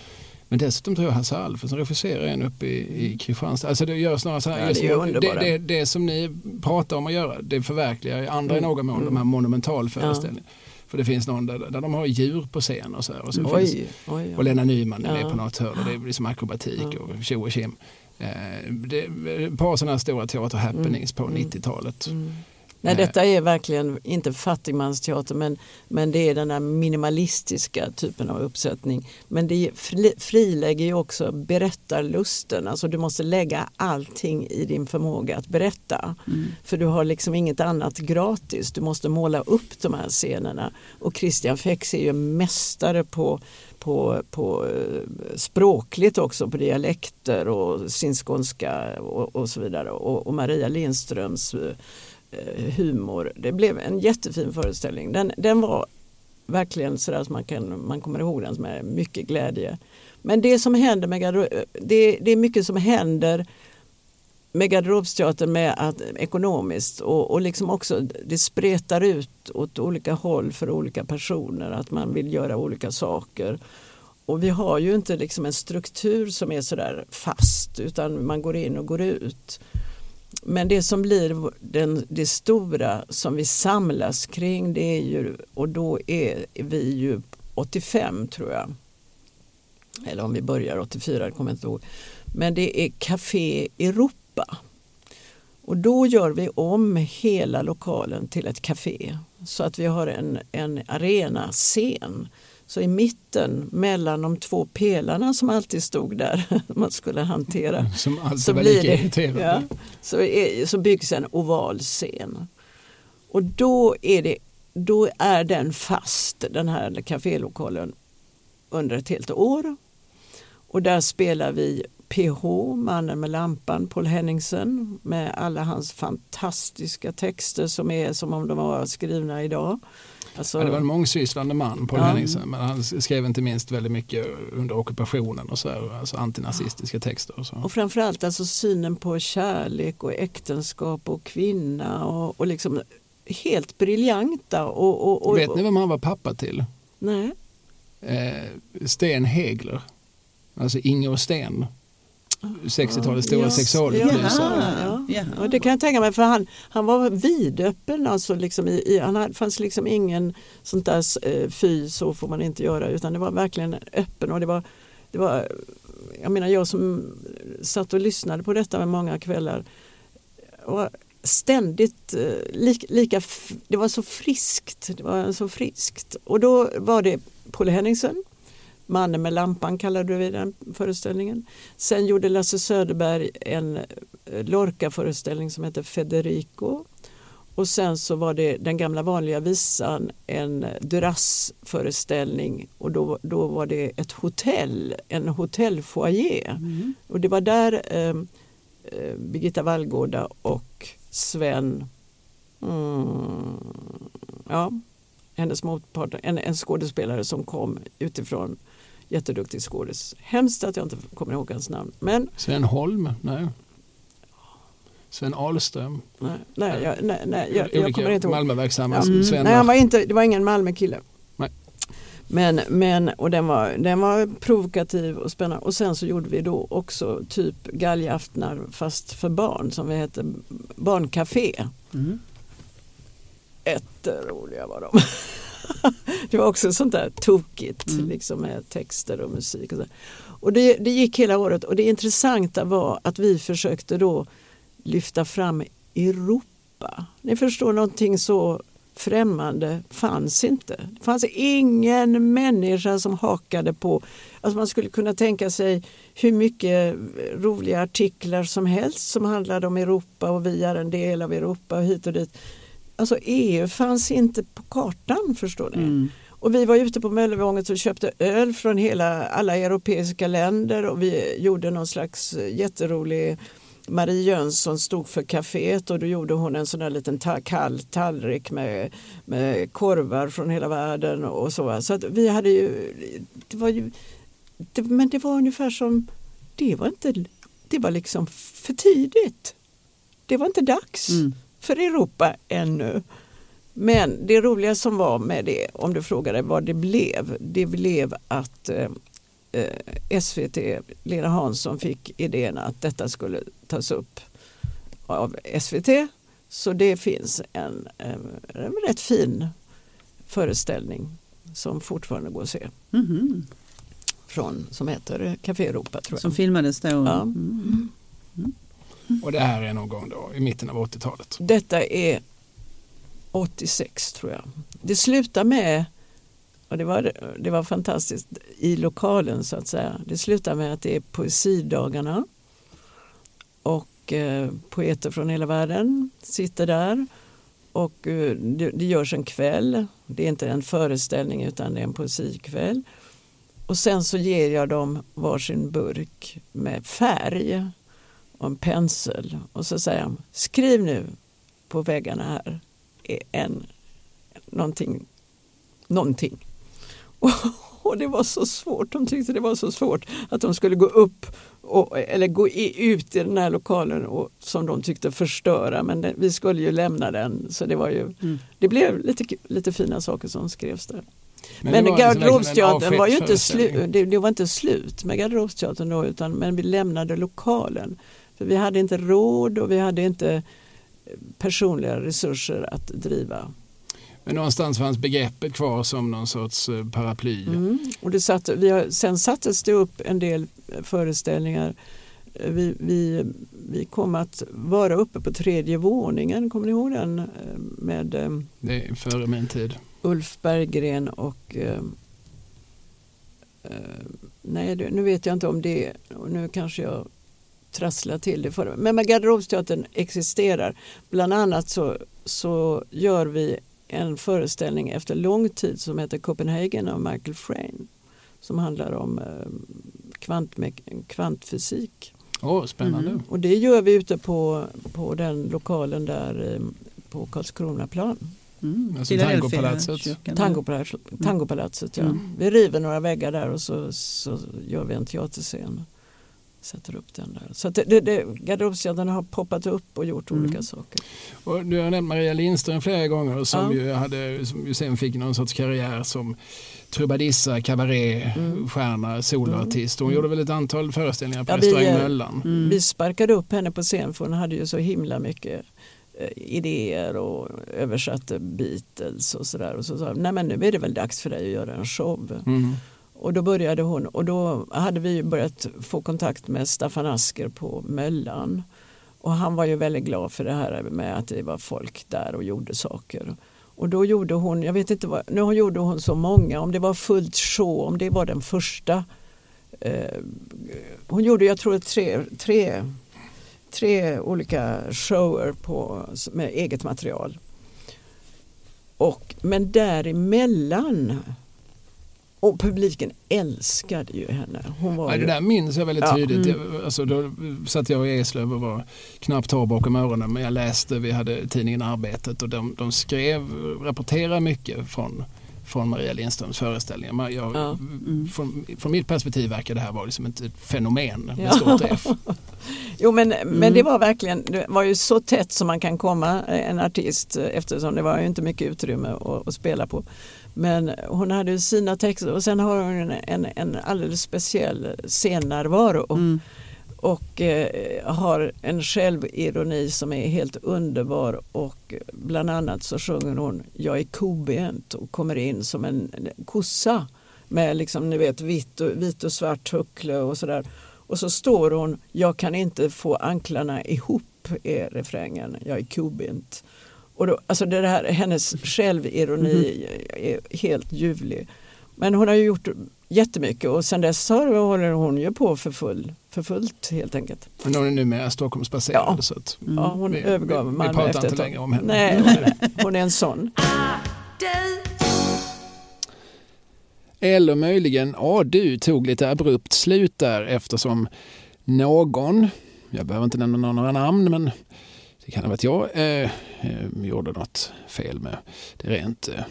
men dessutom tror jag Hasse Alfred som regisserar en uppe i, i Kristianstad. Alltså det görs några sådana Ja, just det det, det, det som ni pratar om att göra, det förverkligar i andra i Mm. någon mån de här monumentalföreställningarna. För det finns någon där, där de har djur på scen och så här. Och, så finns, Oj, oj, och oj. Lena Nyman är Ja. på något hörn och det blir som akrobatik Ja. och tjo och tjim. Eh, det ett par sådana stora teater-happenings på Mm. 90-talet. Mm. Nej, Eh. detta är verkligen inte fattigmansteater men, men det är den här minimalistiska typen av uppsättning. Men det fri, frilägger ju också berättarlusten. Alltså du måste lägga allting i din förmåga att berätta. Mm. För du har liksom inget annat gratis. Du måste måla upp de här scenerna. Och Christian Feix är ju mästare på, på, på eh, språkligt också, på dialekter och sin skånska och, och så vidare. Och, och Maria Lindströms eh, Eh, humor. Det blev en jättefin föreställning. Den, den var verkligen sådär att man, kan, man kommer ihåg den med mycket glädje. Men det som händer med det, det är mycket som händer med garderobsteatern med att, ekonomiskt och, och liksom också det spretar ut åt olika håll för olika personer att man vill göra olika saker. Och vi har ju inte liksom en struktur som är sådär fast utan man går in och går ut. Men det som blir den, det stora som vi samlas kring det är ju, och då är vi ju 85 tror jag. Eller om vi börjar 84, det kommer jag inte ihåg. Men det är Café Europa. Och då gör vi om hela lokalen till ett café. Så att vi har en, en arenascen. Så i mitten mellan de två pelarna som alltid stod där man skulle hantera Som alltid så var blir lika det, irriterande. ja, så, är, så byggs en oval scen. Och då är, det, då är den fast, den här kafélokalen, under ett helt år. Och där spelar vi PH, Mannen med lampan, Paul Henningsen med alla hans fantastiska texter som är som om de var skrivna idag. Alltså, det var en mångsysslande man, Paul Ja. Henningsen, men han skrev inte minst väldigt mycket under ockupationen och så här, alltså antinazistiska texter. Och så. Och framförallt alltså synen på kärlek och äktenskap och kvinna och, och liksom helt briljanta. Och, och, och, Vet ni vem han var pappa till? Nej. Eh, Sten Hegler, alltså Inge och Sten. 60-talets stora Ja, sexualupplysare. Ja, ja. Och det kan jag tänka mig för han, han var vidöppen. Alltså liksom i, i, han hade, fanns liksom ingen sånt där eh, fy så får man inte göra utan det var verkligen öppen och det var, det var jag menar jag som satt och lyssnade på detta med många kvällar var ständigt eh, lika, lika det var så friskt. Det var så friskt. Och då var det Paul Henningsen Mannen med lampan kallade vi den föreställningen. Sen gjorde Lasse Söderberg en eh, Lorca-föreställning som hette Federico. Och sen så var det den gamla vanliga visan, en Duras-föreställning och då, då var det ett hotell, en hotellfoyer. Mm. Och det var där eh, eh, Birgitta Vallgårda och Sven, mm, ja, hennes motpart, en, en skådespelare som kom utifrån jätteduktig skådis. Hemskt att jag inte kommer ihåg hans namn. Men Sven Holm? Nej. Sven Ahlström? nej, nej, jag, nej, nej, jag, jag kommer inte ihåg. Malmöverksamma Ja. Mm. Sven Nej, han var inte, det var ingen Malmökille. Men, men och den var, den var provokativ och spännande. Och sen så gjorde vi då också typ galgaftnar fast för barn som vi hette Barncafé. Mm. Jätteroliga var de. det var också sånt där tokigt Mm. liksom med texter och musik. Och, så. och det, det gick hela året och det intressanta var att vi försökte då lyfta fram Europa. Ni förstår någonting så främmande fanns inte. Det fanns ingen människa som hakade på. Alltså man skulle kunna tänka sig hur mycket roliga artiklar som helst som handlade om Europa och vi är en del av Europa och hit och dit. Alltså EU fanns inte på kartan förstår ni. Mm. Och vi var ute på Möllevånget och köpte öl från hela, alla europeiska länder och vi gjorde någon slags jätterolig Marie Jönsson stod för kaféet och då gjorde hon en sån där liten ta kall tallrik med, med korvar från hela världen och så. Så att vi hade ju, det var ju, det, men det var ungefär som, det var inte, det var liksom för tidigt. Det var inte dags Mm. För Europa ännu. Men det roliga som var med det, om du frågade vad det blev, det blev att eh, eh, SVT, Lena Hansson fick idén att detta skulle tas upp av SVT. Så det finns en, en, rätt fin föreställning som fortfarande går att se. Mhm. Från, som heter Café Europa tror jag. Som filmades då. Ja. Mm. Och det här är någon gång då i mitten av 80-talet. Detta är 86 tror jag. Det slutar med, och det var, det var fantastiskt, i lokalen så att säga. Det slutar med att det är poesidagarna och eh, poeter från hela världen sitter där. Och eh, det, det görs en kväll. Det är inte en föreställning utan det är en poesikväll. Och sen så ger jag dem varsin burk med färg och en pensel. Och så säger jag, skriv nu på väggarna här en, någonting. någonting. Och, och det var så svårt, de tyckte det var så svårt att de skulle gå upp och, eller gå i, ut i den här lokalen och, som de tyckte förstöra men det, vi skulle ju lämna den så det var ju Mm. det blev lite, lite fina saker som skrevs där. Men, det var liksom verkligen en garderobsteatern var ju inte slut, det, det var inte slut med garderobsteatern då utan men vi lämnade lokalen. För vi hade inte råd och vi hade inte personliga resurser att driva. Men någonstans fanns begreppet kvar som någon sorts eh, paraply. Mm. Och det satt, vi har, sen sattes det upp en del föreställningar. Eh, Vi, vi, vi kom att vara uppe på tredje våningen, kommer ni ihåg den? Eh, Med eh, Det är före min tid. Ulf Berggren och eh, eh, nej, nu vet jag inte om det nu kanske jag trasslar till det för Men med Garderobsteatern existerar. Bland annat så, så gör vi en föreställning efter lång tid som heter Copenhagen av Michael Frayn som handlar om eh, kvantfysik. Åh, spännande. Mm. Och det gör vi ute på, på den lokalen där eh, på Karlskronaplan. Mm. Alltså Tangopalatset. Tangopalatset, Tangopalatset ja. Mm. Vi river några väggar där och så, så gör vi en teaterscen. Sätter upp den där. Så att det, det, garderobsteatern har poppat upp och gjort Mm. olika saker. Och du har nämnt Maria Lindström flera gånger som, Ja. ju, hade, som ju sen fick någon sorts karriär som trubadissa, kabaréstjärna, Mm. soloartist. Hon Mm. gjorde väl ett antal föreställningar på Ja, restaurang eh, Möllan. Mm. Vi sparkade upp henne på scen för hon hade ju så himla mycket eh, idéer och översatte Beatles och sådär. Och så sa nej men nu är det väl dags för dig att göra en show. Mm. Och då började hon och då hade vi börjat få kontakt med Staffan Asker på Möllan. Och han var ju väldigt glad för det här med att det var folk där och gjorde saker. Och då gjorde hon, jag vet inte vad, nu gjorde hon så många, om det var fullt show, om det var den första. Eh, hon gjorde, jag tror tre, tre, tre olika shower på, med eget material. Och, men däremellan och publiken älskade ju henne. Hon var Ja, det ju, där minns jag väldigt Ja. tydligt. Mm. Jag, alltså, då satt jag i Eslöv och var knappt torr bakom öronen men jag läste, vi hade tidningen Arbetet och de, de skrev, rapporterade mycket från, från Maria Lindströms föreställningar. Jag, Ja. Mm. från, från mitt perspektiv verkar det här vara liksom ett fenomen med Ja. stort F. Jo men, men Mm. det var verkligen, det var ju så tätt som man kan komma eh, en artist eh, eftersom det var ju inte mycket utrymme att, att spela på. Men hon hade sina texter och sen har hon en, en, en alldeles speciell scennärvaro. Mm. Och och eh, har en självironi som är helt underbar och bland annat så sjunger hon Jag är kobent och kommer in som en kossa med liksom, ni vet, vitt och, vit och svart huckle och sådär. Och så står hon Jag kan inte få anklarna ihop är refrängen, jag är kobent. Och då, alltså det här, hennes självironi är helt ljuvlig. Men hon har ju gjort jättemycket och sen dess har, håller hon ju på för, full, för fullt helt enkelt. Men hon är numera Stockholmsbaserad. Ja. Så att Mm. Ja, hon vi, övergav vi, Malmö vi pratar efter inte längre om henne. Nej, hon är en sån. Eller möjligen, ja du tog lite abrupt slut där eftersom någon, jag behöver inte nämna några namn, men det kan ha varit jag, eh, eh, gjorde något fel med det rent eh,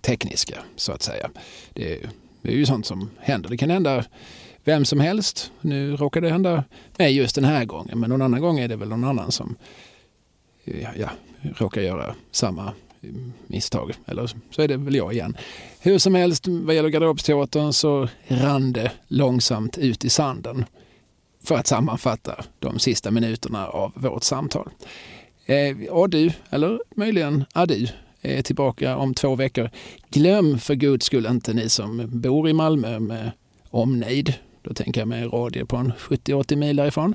tekniska så att säga. Det, det är ju sånt som händer. Det kan hända vem som helst. Nu råkar det hända mig just den här gången, men någon annan gång är det väl någon annan som ja, ja, råkar göra samma mm, misstag. Eller så är det väl jag igen. Hur som helst, vad gäller garderobsteatern så rann det långsamt ut i sanden för att sammanfatta de sista minuterna av vårt samtal. Eh, adu, eller möjligen adu, är tillbaka om två veckor. Glöm för guds skull inte ni som bor i Malmö med omnejd, då tänker jag med radio på en 70-80 mil därifrån,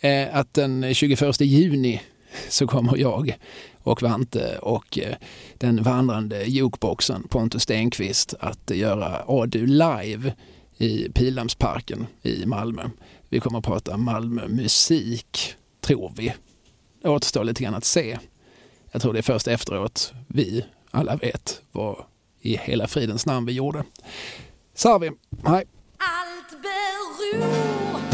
eh, att den 21 juni så kommer jag och Vante och eh, den vandrande jukeboxen Pontus Stenqvist att göra Adu live i Pildammsparken i Malmö. Vi kommer att prata Malmö musik, tror vi. Återstår lite grann att se. Jag tror det är först efteråt vi alla vet vad i hela fridens namn vi gjorde. Sarvi. Hej. Allt beror